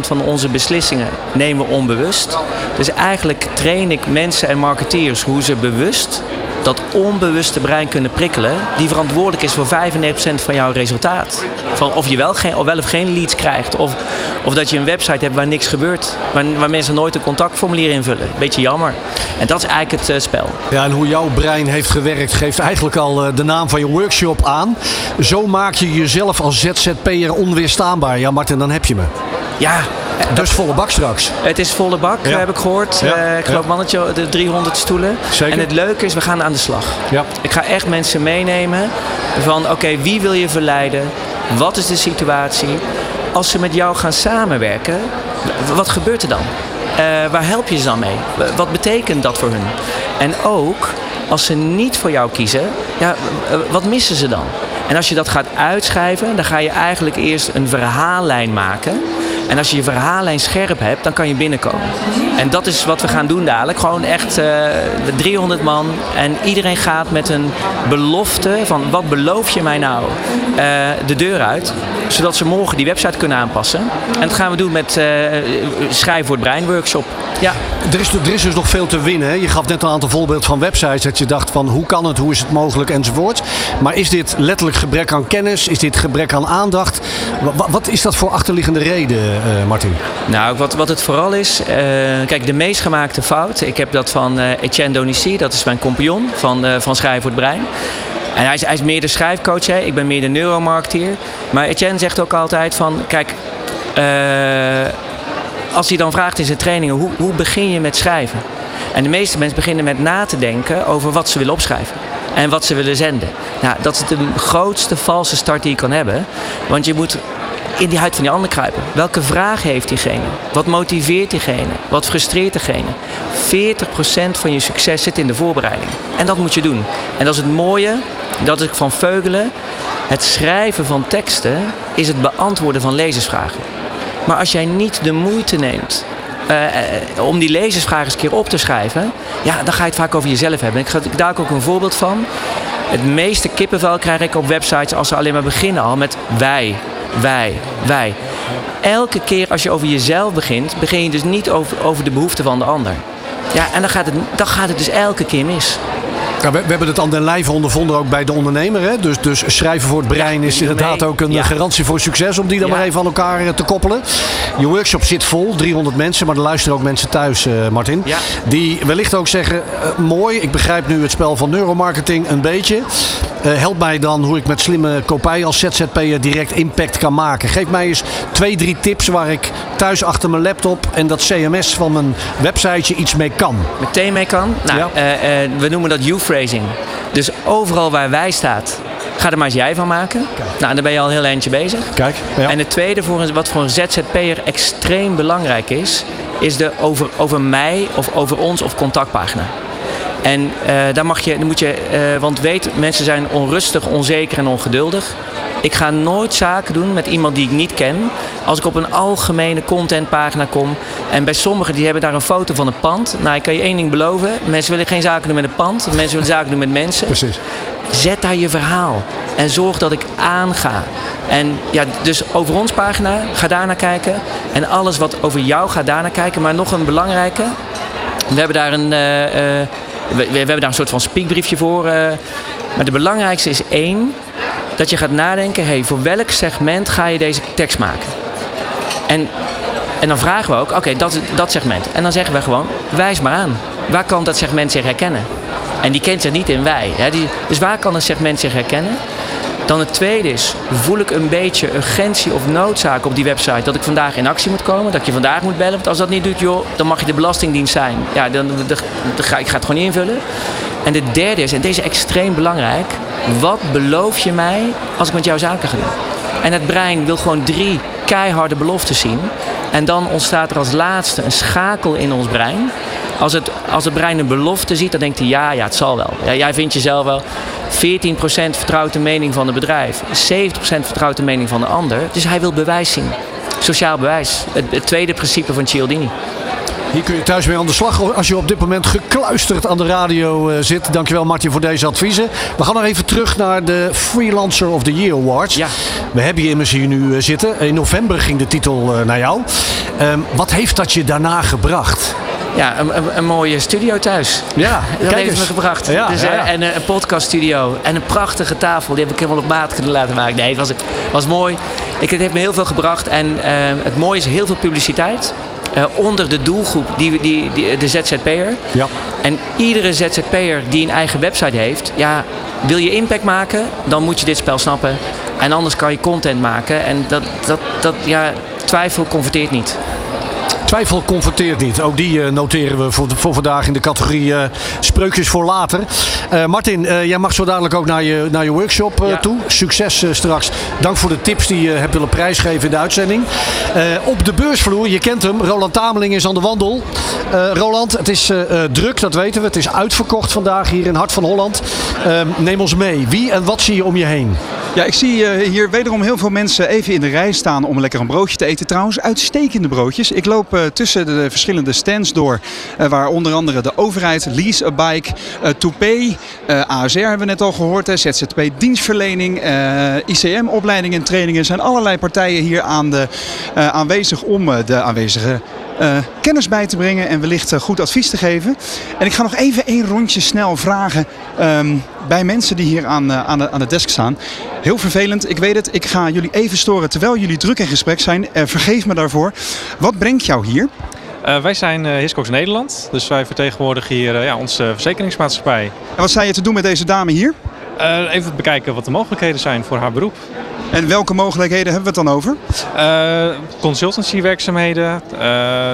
van onze beslissingen nemen we onbewust. Dus eigenlijk train ik mensen en marketeers hoe ze bewust dat onbewuste brein kunnen prikkelen, die verantwoordelijk is voor 95% van jouw resultaat. Van of je wel, geen, of wel of geen leads krijgt, of, of dat je een website hebt waar niks gebeurt, waar, waar mensen nooit een contactformulier invullen. Beetje jammer. En dat is eigenlijk het uh, spel. Ja, en hoe jouw brein heeft gewerkt, geeft eigenlijk al uh, de naam van je workshop aan. Zo maak je jezelf als ZZP'er onweerstaanbaar. Ja, Martin, dan heb je me. Ja, dus volle bak straks. Het is volle bak, ja. heb ik gehoord. Ja. Uh, ik geloof ja. mannetje, de 300 stoelen. Zeker. En het leuke is, we gaan aan de slag. Ja. Ik ga echt mensen meenemen van, oké, okay, wie wil je verleiden? Wat is de situatie? Als ze met jou gaan samenwerken, wat gebeurt er dan? Uh, waar help je ze dan mee? Wat betekent dat voor hun? En ook, als ze niet voor jou kiezen, ja, wat missen ze dan? En als je dat gaat uitschrijven, dan ga je eigenlijk eerst een verhaallijn maken. En als je je verhaallijn scherp hebt, dan kan je binnenkomen. En dat is wat we gaan doen dadelijk. Gewoon echt uh, 300 man. En iedereen gaat met een belofte van wat beloof je mij nou uh, de deur uit. Zodat ze morgen die website kunnen aanpassen. En dat gaan we doen met uh, Schrijven voor het Brein workshop. Ja. Er, is, er is dus nog veel te winnen. Hè? Je gaf net een aantal voorbeelden van websites. Dat je dacht van hoe kan het, hoe is het mogelijk enzovoort. Maar is dit letterlijk gebrek aan kennis? Is dit gebrek aan aandacht? Wat, wat is dat voor achterliggende reden, uh, Martin? Nou, wat, wat het vooral is... Uh, kijk, de meest gemaakte fout... Ik heb dat van Etienne Donici. Dat is mijn compagnon van, van Schrijven voor het Brein. En hij is, hij is meer de schrijfcoach. Hè? Ik ben meer de neuromarketeer. Maar Etienne zegt ook altijd van... Kijk... als hij dan vraagt in zijn trainingen... Hoe, hoe begin je met schrijven? En de meeste mensen beginnen met na te denken over wat ze willen opschrijven. En wat ze willen zenden. Nou, dat is de grootste valse start die je kan hebben. Want je moet in die huid van die ander kruipen. Welke vraag heeft diegene? Wat motiveert diegene? Wat frustreert diegene? 40% van je succes zit in de voorbereiding. En dat moet je doen. En dat is het mooie, dat ik van Veugelen. Het schrijven van teksten is het beantwoorden van lezersvragen. Maar als jij niet de moeite neemt uh, om die lezersvragen eens een keer op te schrijven, ja, dan ga je het vaak over jezelf hebben. Ik, ga, ik daar ook een voorbeeld van. Het meeste kippenvel krijg ik op websites als ze alleen maar beginnen al met wij, wij, wij. Elke keer als je over jezelf begint, begin je dus niet over, over de behoeften van de ander. Ja, en dan gaat, het, dan gaat het dus elke keer mis. Ja, we, we, hebben het aan den lijve ondervonden ook bij de ondernemer. Hè? Dus, dus schrijven voor het brein is inderdaad ook een ja. garantie voor succes. Om die dan maar even aan elkaar te koppelen. Je workshop zit vol, 300 mensen. Maar er luisteren ook mensen thuis, uh, Martin. Die wellicht ook zeggen, uh, mooi, ik begrijp nu het spel van neuromarketing een beetje. Uh, help mij dan hoe ik met slimme kopij als ZZP'er direct impact kan maken. Geef mij eens twee, drie tips waar ik thuis achter mijn laptop en dat CMS van mijn websiteje iets mee kan. Meteen mee kan? Nou, ja. we noemen dat Dus overal waar wij staat, ga er maar eens jij van maken. Kijk. Nou, dan ben je al een heel eindje bezig. Kijk. Ja. En het tweede, voor een, wat voor een ZZP'er extreem belangrijk is, is de over, over mij of over ons of contactpagina. En uh, daar mag je, dan moet je, uh, want weet, mensen zijn onrustig, onzeker en ongeduldig. Ik ga nooit zaken doen met iemand die ik niet ken. Als ik op een algemene contentpagina kom. En bij sommigen die hebben daar een foto van een pand. Nou, ik kan je één ding beloven. Mensen willen geen zaken doen met een pand. Mensen willen zaken doen met mensen. Precies. Zet daar je verhaal. En zorg dat ik aanga. En ja, dus over ons pagina, ga daar naar kijken. En alles wat over jou gaat daar naar kijken. Maar nog een belangrijke. We hebben daar een... Uh, we, we, hebben daar een soort van speakbriefje voor. Uh, maar de belangrijkste is één, dat je gaat nadenken, hey, voor welk segment ga je deze tekst maken? En, en dan vragen we ook, oké, dat, dat segment. En dan zeggen we gewoon, wijs maar aan. Waar kan dat segment zich herkennen? En die kent zich niet in wij. Hè? Die, dus waar kan een segment zich herkennen? Dan het tweede is, voel ik een beetje urgentie of noodzaak op die website dat ik vandaag in actie moet komen, dat je vandaag moet bellen. Want als dat niet doet, joh, dan mag je de belastingdienst zijn. Ja, dan, ga, ik ga het gewoon invullen. En de derde is, en deze is extreem belangrijk, wat beloof je mij als ik met jou zaken ga doen? En het brein wil gewoon drie keiharde beloftes zien. En dan ontstaat er als laatste een schakel in ons brein. Als het, als het brein een belofte ziet, dan denkt hij ja, ja, het zal wel. Ja, jij vindt jezelf wel. 14% vertrouwt de mening van het bedrijf. 70% vertrouwt de mening van de ander. Dus hij wil bewijs zien. Sociaal bewijs. Het, het tweede principe van Cialdini. Hier kun je thuis mee aan de slag als je op dit moment gekluisterd aan de radio uh, zit. Dankjewel Martin voor deze adviezen. We gaan nog even terug naar de Freelancer of the Year Awards. Ja. We hebben je immers hier nu zitten. In november ging de titel naar jou. Ehm, wat heeft dat je daarna gebracht? Ja, een, een, een, mooie studio thuis. Ja, dat heeft me gebracht. Ja, dus, ja, ja. En een podcaststudio. En een prachtige tafel. Die heb ik helemaal op maat kunnen laten maken. Nee, het was, was mooi. Ik, het heeft me heel veel gebracht. En uh, het mooie is heel veel publiciteit. Uh, onder de doelgroep, die, die, die, de ZZP'er. Ja. En iedere ZZP'er die een eigen website heeft, ja, wil je impact maken, dan moet je dit spel snappen. En anders kan je content maken. En dat, dat, dat ja, twijfel converteert niet. Twijfel confronteert niet. Ook die uh, noteren we voor, voor, vandaag in de categorie uh, spreukjes voor later. Uh, Martin, jij mag zo dadelijk ook naar je, naar je workshop ja. toe. Succes straks. Dank voor de tips die je hebt willen prijsgeven in de uitzending. op de beursvloer, je kent hem, Roland Tameling is aan de wandel. Roland, het is druk, dat weten we. Het is uitverkocht vandaag hier in Hart van Holland. Ehm, neem ons mee. Wie en wat zie je om je heen? Ja, ik zie hier wederom heel veel mensen even in de rij staan om lekker een broodje te eten. Trouwens, uitstekende broodjes. Ik loop tussen de verschillende stands door. Uh, waar onder andere de overheid, Lease a Bike, uh, ASR hebben we net al gehoord. ZZP dienstverlening, ICM opleidingen en trainingen. zijn allerlei partijen hier aan de, aanwezig om de aanwezige uh, kennis bij te brengen en wellicht uh, goed advies te geven. En ik ga nog even één rondje snel vragen um, bij mensen die hier aan, uh, aan, de, aan de desk staan. Heel vervelend, ik weet het. Ik ga jullie even storen terwijl jullie druk in gesprek zijn. vergeef me daarvoor. Wat brengt jou hier? Uh, wij zijn uh, Hiscox Nederland, dus wij vertegenwoordigen hier uh, ja, onze verzekeringsmaatschappij. En wat sta je te doen met deze dame hier? even bekijken wat de mogelijkheden zijn voor haar beroep. En welke mogelijkheden hebben we het dan over? consultancywerkzaamheden.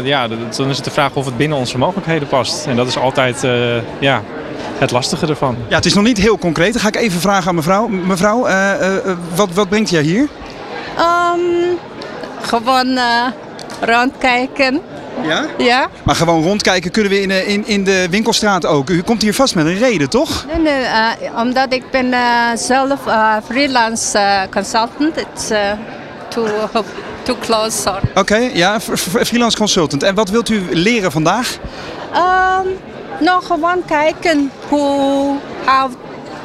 ja, dan is het de vraag of het binnen onze mogelijkheden past. En dat is altijd ja, het lastige ervan. Ja, het is nog niet heel concreet. Dan ga ik even vragen aan mevrouw. Mevrouw, wat, wat brengt jij hier? Um, gewoon rondkijken. Ja? Ja. Maar gewoon rondkijken kunnen we in, in, in de winkelstraat ook. U komt hier vast met een reden, toch? Nee, nee uh, omdat ik ben uh, zelf uh, freelance consultant. It's too, too close, sorry. Oké, okay, ja, freelance consultant. En wat wilt u leren vandaag? Um, nou, gewoon kijken hoe, how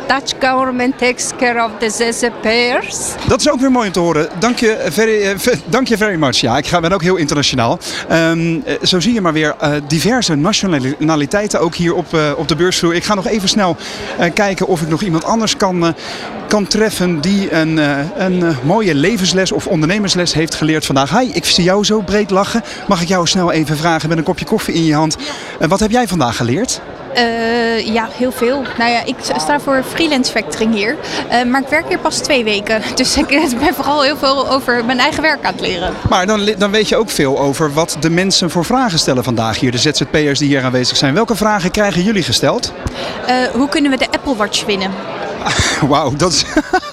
Dutch government takes care of the ZZP'ers. Dat is ook weer mooi om te horen. Dank je very, dank je very much. Ja, ik ben ook heel internationaal. Um, zo zie je maar weer diverse nationaliteiten ook hier op, op de beursvloer. Ik ga nog even snel kijken of ik nog iemand anders kan, kan treffen die een, een mooie levensles of ondernemersles heeft geleerd vandaag. Hi, ik zie jou zo breed lachen. Mag ik jou snel even vragen met een kopje koffie in je hand. wat heb jij vandaag geleerd? Uh, ja, heel veel. Nou ja, ik sta voor freelance factoring hier. Uh, maar ik werk hier pas twee weken. Dus ik ben vooral heel veel over mijn eigen werk aan het leren. Maar dan, dan weet je ook veel over wat de mensen voor vragen stellen vandaag hier. De ZZP'ers die hier aanwezig zijn. Welke vragen krijgen jullie gesteld? Uh, hoe kunnen we de Apple Watch winnen? Wauw, dat is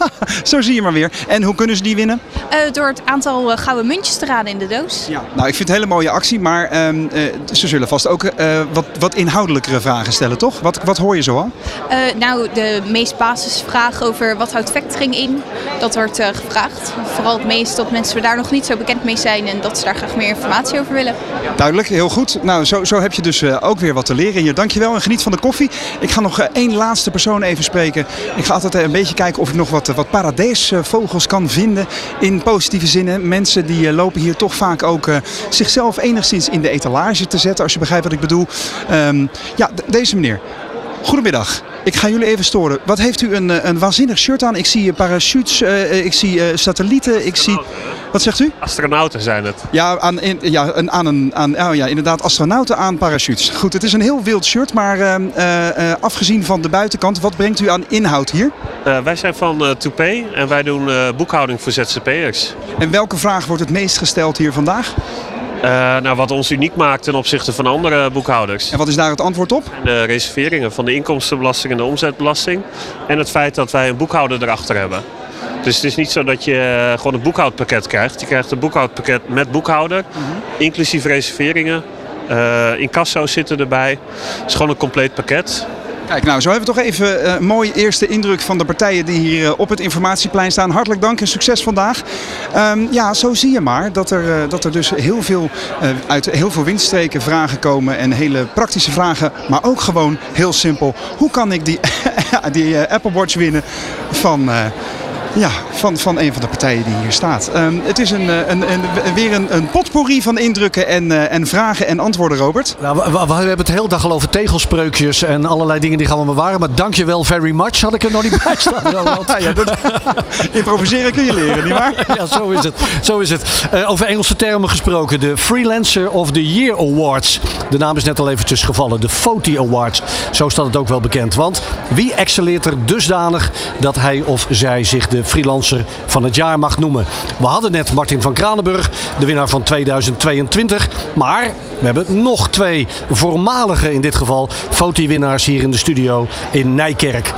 zo zie je maar weer. En hoe kunnen ze die winnen? Uh, door het aantal uh, gouden muntjes te raden in de doos. Ja. Nou, ik vind het een hele mooie actie, maar uh, ze zullen vast ook wat, wat inhoudelijkere vragen stellen, toch? Wat, wat hoor je zo al? nou, de meest basisvraag over wat houdt factoring in, dat wordt gevraagd. Vooral het meest dat mensen daar nog niet zo bekend mee zijn en dat ze daar graag meer informatie over willen. Duidelijk, heel goed. Nou, zo, zo heb je dus ook weer wat te leren hier. Dankjewel en geniet van de koffie. Ik ga nog één laatste persoon even spreken. Ik ga altijd een beetje kijken of ik nog wat, wat paradijsvogels kan vinden in positieve zinnen. Mensen die lopen hier toch vaak ook zichzelf enigszins in de etalage te zetten, als je begrijpt wat ik bedoel. Um, ja, deze meneer. Goedemiddag. Ik ga jullie even storen. Wat heeft u een, een waanzinnig shirt aan? Ik zie parachutes, uh, ik zie satellieten, ik zie... Wat zegt u? Astronauten zijn het. Ja, aan, in, ja, een, aan een, aan, oh ja, inderdaad, astronauten aan parachutes. Goed, het is een heel wild shirt, maar uh, afgezien van de buitenkant, wat brengt u aan inhoud hier? wij zijn van Toupé en wij doen boekhouding voor ZZP'ers. En welke vraag wordt het meest gesteld hier vandaag? Uh, nou, wat ons uniek maakt ten opzichte van andere boekhouders. En wat is daar het antwoord op? De reserveringen van de inkomstenbelasting en de omzetbelasting. En het feit dat wij een boekhouder erachter hebben. Dus het is niet zo dat je gewoon een boekhoudpakket krijgt. Je krijgt een boekhoudpakket met boekhouder, mm -hmm. inclusief reserveringen. Uh, incasso's zitten erbij. Het is gewoon een compleet pakket. Kijk, nou, zo hebben we toch even eh, een mooi eerste indruk van de partijen die hier eh, op het informatieplein staan. Hartelijk dank en succes vandaag. Ehm, ja, zo zie je maar dat er, eh, dat er dus heel veel, eh, uit heel veel windstreken vragen komen en hele praktische vragen. Maar ook gewoon heel simpel. Hoe kan ik die, die eh, Apple Watch winnen van... eh, ja, van, van een van de partijen die hier staat. Ehm, het is een, eh, een, een, weer een, een potpourri van indrukken en, eh, en vragen en antwoorden, Robert. Nou, we, we- we hebben het de hele dag al over tegelspreukjes en allerlei dingen die gaan we bewaren. Maar dankjewel very much had ik er nog niet bij staan. Roland. ja, dat, improviseren kun je leren, nietwaar? ja, zo is het. Zo is het. Eh, over Engelse termen gesproken. De Freelancer of the Year Awards. De naam is net al eventjes gevallen. De FOTI Awards. Zo staat het ook wel bekend. Want wie excelleert er dusdanig dat hij of zij zich de freelancer van het jaar mag noemen? We hadden net Martin van Kranenburg, de winnaar van 2022. Maar we hebben nog twee voormalige, in dit geval, FOTI-winnaars hier in de studio in Nijkerk.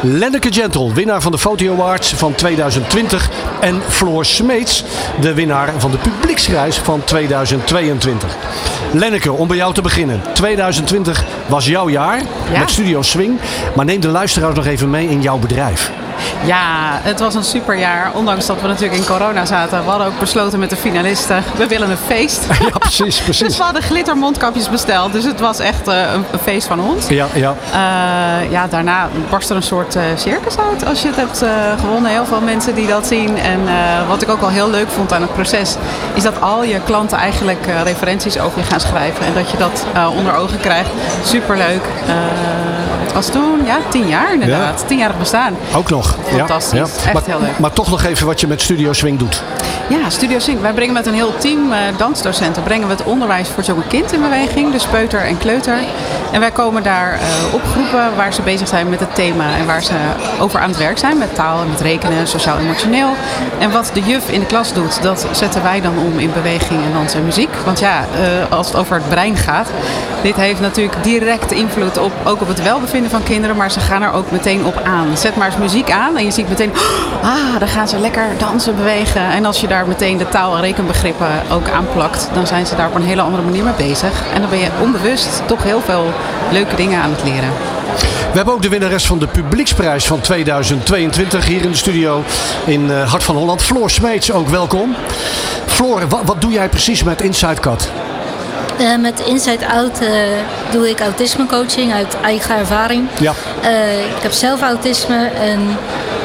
Lenneke Gentle, winnaar van de Foto Awards van 2020. En Floor Smeets, de winnaar van de Publieksprijs van 2022. Lenneke, om bij jou te beginnen. 2020 was jouw jaar Ja. met Studio Swing. Maar neem de luisteraars nog even mee in jouw bedrijf. Ja, het was een superjaar. Ondanks dat we natuurlijk in corona zaten. We hadden ook besloten met de finalisten, we willen een feest. Ja, precies, precies. Dus we hadden glittermondkapjes besteld. Dus het was echt eh, een, een feest van ons. Ja, ja. Eh, ja, daarna barst er een soort eh, circus uit als je het hebt gewonnen. Heel veel mensen die dat zien. En wat ik ook wel heel leuk vond aan het proces, is dat al je klanten eigenlijk referenties over je gaan schrijven. En dat je dat onder ogen krijgt. Superleuk. Het was toen, ja, tien jaar inderdaad. Tienjarig bestaan. Ook nog. Fantastisch. Ja, ja. Echt maar, heel leuk. Maar toch nog even wat je met Studio Swing doet. Ja, Studio Sync. Wij brengen met een heel team eh, dansdocenten brengen we het onderwijs voor jonge kind in beweging, dus peuter en kleuter. En wij komen daar eh, op groepen waar ze bezig zijn met het thema en waar ze over aan het werk zijn met taal en met rekenen, sociaal-emotioneel. En wat de juf in de klas doet, dat zetten wij dan om in beweging en dans en muziek. Want ja, eh, als het over het brein gaat, dit heeft natuurlijk direct invloed op, ook op het welbevinden van kinderen, maar ze gaan er ook meteen op aan. Zet maar eens muziek aan en je ziet meteen, ah, dan gaan ze lekker dansen, bewegen. En als je daar meteen de taal- en rekenbegrippen ook aanplakt, dan zijn ze daar op een hele andere manier mee bezig. En dan ben je onbewust toch heel veel leuke dingen aan het leren. We hebben ook de winnares van de Publieksprijs van 2022 hier in de studio in eh, Hart van Holland. Floor Smeets, ook welkom. Floor, wat, wat doe jij precies met Inside Cut? Eh, met Inside Out eh, doe ik autismecoaching uit eigen ervaring. Ja. Eh, ik heb zelf autisme en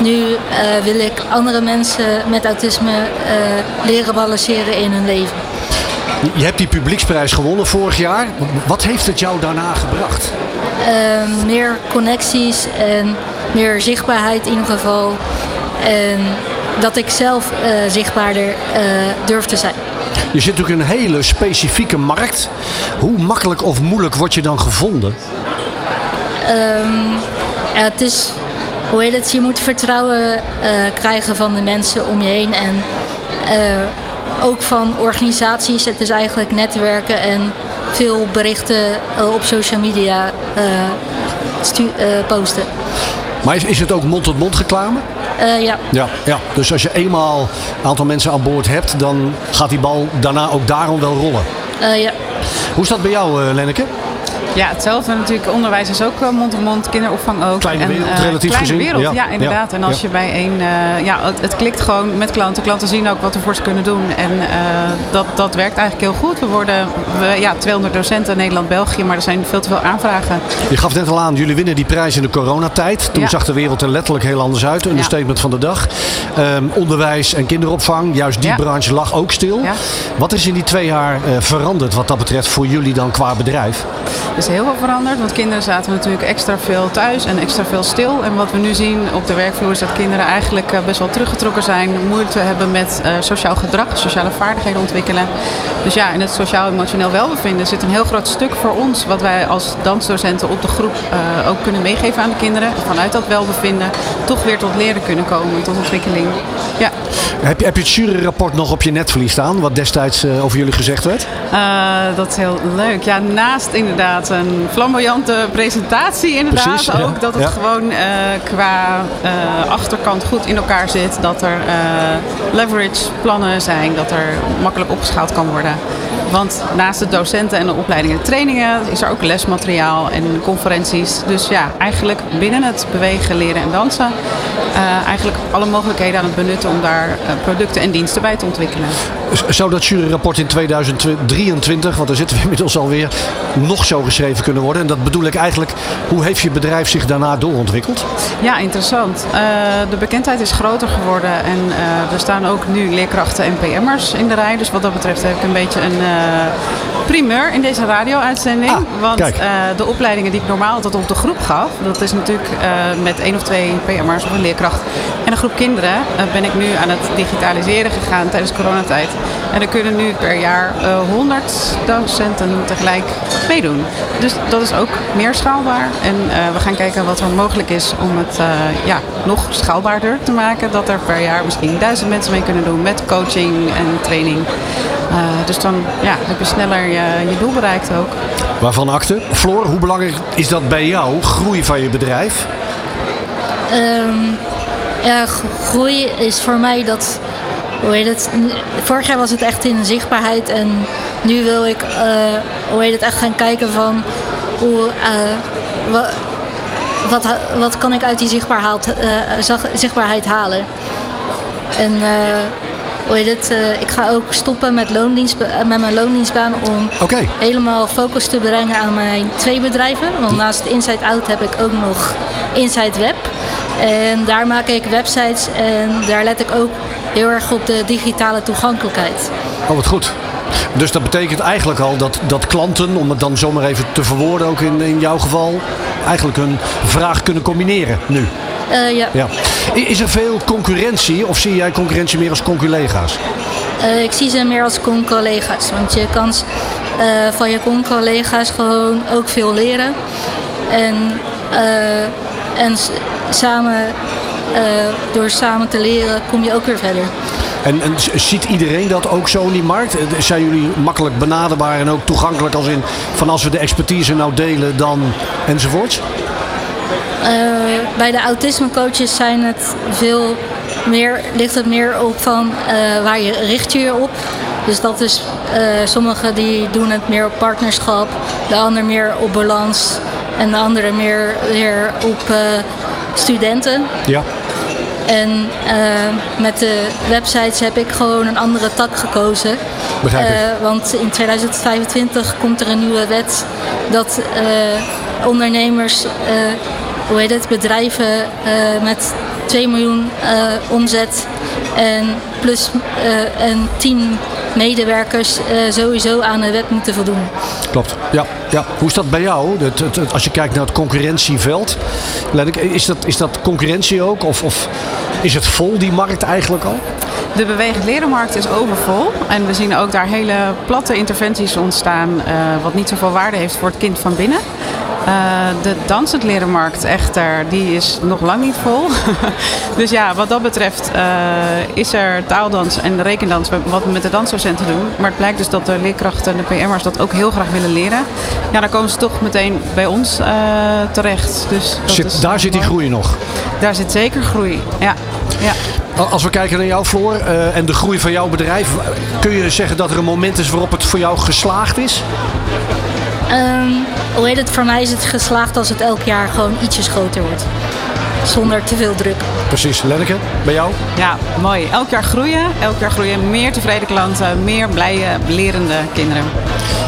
nu eh, wil ik andere mensen met autisme eh, leren balanceren in hun leven. Je hebt die Publieksprijs gewonnen vorig jaar. Wat heeft het jou daarna gebracht? Eh, meer connecties en meer zichtbaarheid in ieder geval. En dat ik zelf eh, zichtbaarder durf te zijn. Je zit natuurlijk in een hele specifieke markt. Hoe makkelijk of moeilijk word je dan gevonden? Ehm, ja, het is, hoe heet het, je moet vertrouwen eh, krijgen van de mensen om je heen en eh, ook van organisaties. Het is eigenlijk netwerken en veel berichten eh, op social media posten. Maar is, is het ook mond-tot-mond reclame? Eh, ja. Ja, ja. Dus als je eenmaal een aantal mensen aan boord hebt, dan gaat die bal daarna ook daarom wel rollen. Ja. Hoe is dat bij jou, Lenneke? Ja, hetzelfde natuurlijk. Onderwijs is ook eh, mond-op-mond, kinderopvang ook. Kleine wereld, eh, relatief kleine gezien. wereld, ja, Ja, inderdaad. En als je bij een, eh, ja, het, het klikt gewoon met klanten. Klanten zien ook wat we voor ze kunnen doen. En dat, dat werkt eigenlijk heel goed. We worden, we, ja, 200 docenten in Nederland-België, maar er zijn veel te veel aanvragen. Je gaf net al aan, jullie winnen die prijs in de coronatijd. Toen Ja. zag de wereld er letterlijk heel anders uit. Een Ja. statement van de dag. Ehm, onderwijs en kinderopvang, juist die Ja. branche lag ook stil. Wat is in die twee jaar veranderd wat dat betreft voor jullie dan qua bedrijf? Er is heel veel veranderd, want kinderen zaten natuurlijk extra veel thuis en extra veel stil. En wat we nu zien op de werkvloer is dat kinderen eigenlijk eh, best wel teruggetrokken zijn, moeite hebben met eh, sociaal gedrag, sociale vaardigheden ontwikkelen. Dus ja, in het sociaal-emotioneel welbevinden zit een heel groot stuk voor ons, wat wij als dansdocenten op de groep eh, ook kunnen meegeven aan de kinderen. Vanuit dat welbevinden toch weer tot leren kunnen komen, tot ontwikkeling. Ja. Heb je, heb je het juryrapport nog op je netvlies staan, wat destijds over jullie gezegd werd? Dat is heel leuk. Ja, naast inderdaad een flamboyante presentatie inderdaad. Precies, ja. ook dat het Ja. gewoon eh, qua eh, achterkant goed in elkaar zit. Dat er eh, leverage plannen zijn. Dat er makkelijk opgeschaald kan worden. Want naast de docenten en de opleidingen en trainingen is er ook lesmateriaal en conferenties. Dus ja, eigenlijk binnen het bewegen, leren en dansen uh, eigenlijk alle mogelijkheden aan het benutten om daar uh, producten en diensten bij te ontwikkelen. Zou dat juryrapport in 2023, want daar zitten we inmiddels alweer, nog zo geschreven kunnen worden? En dat bedoel ik eigenlijk, hoe heeft je bedrijf zich daarna doorontwikkeld? Ja, interessant. Uh, de bekendheid is groter geworden en er staan ook nu leerkrachten en PM'ers in de rij. Dus wat dat betreft heb ik een beetje een primeur in deze radio-uitzending. Ah, want de opleidingen die ik normaal altijd op de groep gaf, dat is natuurlijk met één of twee PM'ers of een leerkracht en een groep kinderen, ben ik nu aan het digitaliseren gegaan tijdens coronatijd. En er kunnen nu per jaar uh, 100 docenten tegelijk meedoen. Dus dat is ook meer schaalbaar. En we gaan kijken wat er mogelijk is om het ja, nog schaalbaarder te maken. Dat er per jaar misschien duizend mensen mee kunnen doen met coaching en training. Dus dan ja, heb je sneller je, je doel bereikt ook. Waarvan akte? Floor, hoe belangrijk is dat bij jou, groei van je bedrijf? Um, ja, groei is voor mij dat. Hoe heet het? Vorig jaar was het echt in zichtbaarheid en nu wil ik, uh, hoe heet het, echt gaan kijken van hoe, uh, wat, wat, wat kan ik uit die zichtbaarheid, uh, zichtbaarheid halen. En hoe het, ik ga ook stoppen met, loondienst, met mijn loondienstbaan om okay. helemaal focus te brengen aan mijn twee bedrijven. Want naast Inside Out heb ik ook nog Inside Web. En daar maak ik websites en daar let ik ook heel erg op de digitale toegankelijkheid. Oh, wat goed. Dus dat betekent eigenlijk al dat, dat klanten, om het dan zomaar even te verwoorden, ook in, in jouw geval, eigenlijk hun vraag kunnen combineren nu. Uh, ja. ja. Is er veel concurrentie of zie jij concurrentie meer als conculega's? Uh, ik zie ze meer als con-collega's. Want je kan uh, van je con-collega's gewoon ook veel leren. En, en samen, door samen te leren kom je ook weer verder. En, en, ziet iedereen dat ook zo in die markt? Zijn jullie makkelijk benaderbaar en ook toegankelijk als in van als we de expertise nou delen dan enzovoorts? Uh, bij de autismecoaches zijn het veel meer, ligt het meer op van uh, waar je richt je je op. Dus dat is, uh, sommigen die doen het meer op partnerschap, de ander meer op balans en de andere meer weer op studenten. Ja. En uh, met de websites heb ik gewoon een andere tak gekozen. Begrijp ik. Uh, want in 2025 komt er een nieuwe wet dat uh, ondernemers, hoe heet het, bedrijven met 2 miljoen omzet en plus en 10 medewerkers sowieso aan de wet moeten voldoen. Klopt, ja. ja. Hoe is dat bij jou? Het, het, het, als je kijkt naar het concurrentieveld, is dat, is dat concurrentie ook? Of, of is het vol, die markt eigenlijk al? De bewegend lerenmarkt is overvol. En we zien ook daar hele platte interventies ontstaan, uh, wat niet zoveel waarde heeft voor het kind van binnen. Uh, de dansend lerenmarkt echter, die is nog lang niet vol. dus ja, wat dat betreft uh, is er taaldans en rekendans wat we met de dansdocenten doen. Maar het blijkt dus dat de leerkrachten en de PM'ers dat ook heel graag willen leren. Ja, dan komen ze toch meteen bij ons uh, terecht. Dus dat zit, is daar zit die groei nog? Daar zit zeker groei, ja. ja. Als we kijken naar jouw Floor uh, en de groei van jouw bedrijf, kun je zeggen dat er een moment is waarop het voor jou geslaagd is? Um, hoe heet het? Voor mij is het geslaagd als het elk jaar gewoon ietsjes groter wordt. Zonder te veel druk. Precies. Lenneke, bij jou? Ja, mooi. Elk jaar groeien. Elk jaar groeien. Meer tevreden klanten. Meer blije, lerende kinderen.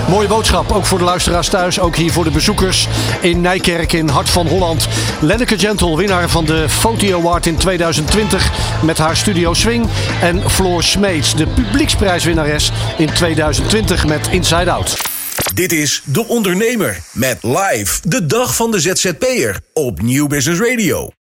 Mooie boodschap, ook voor de luisteraars thuis. Ook hier voor de bezoekers in Nijkerk in Hart van Holland. Lenneke Gentle, winnaar van de Foto Award in 2020 met haar Studio Swing. En Floor Smeets, de publieksprijswinnares in 2020 met Inside Out. Dit is De Ondernemer met live de dag van de ZZP'er op Nieuw Business Radio.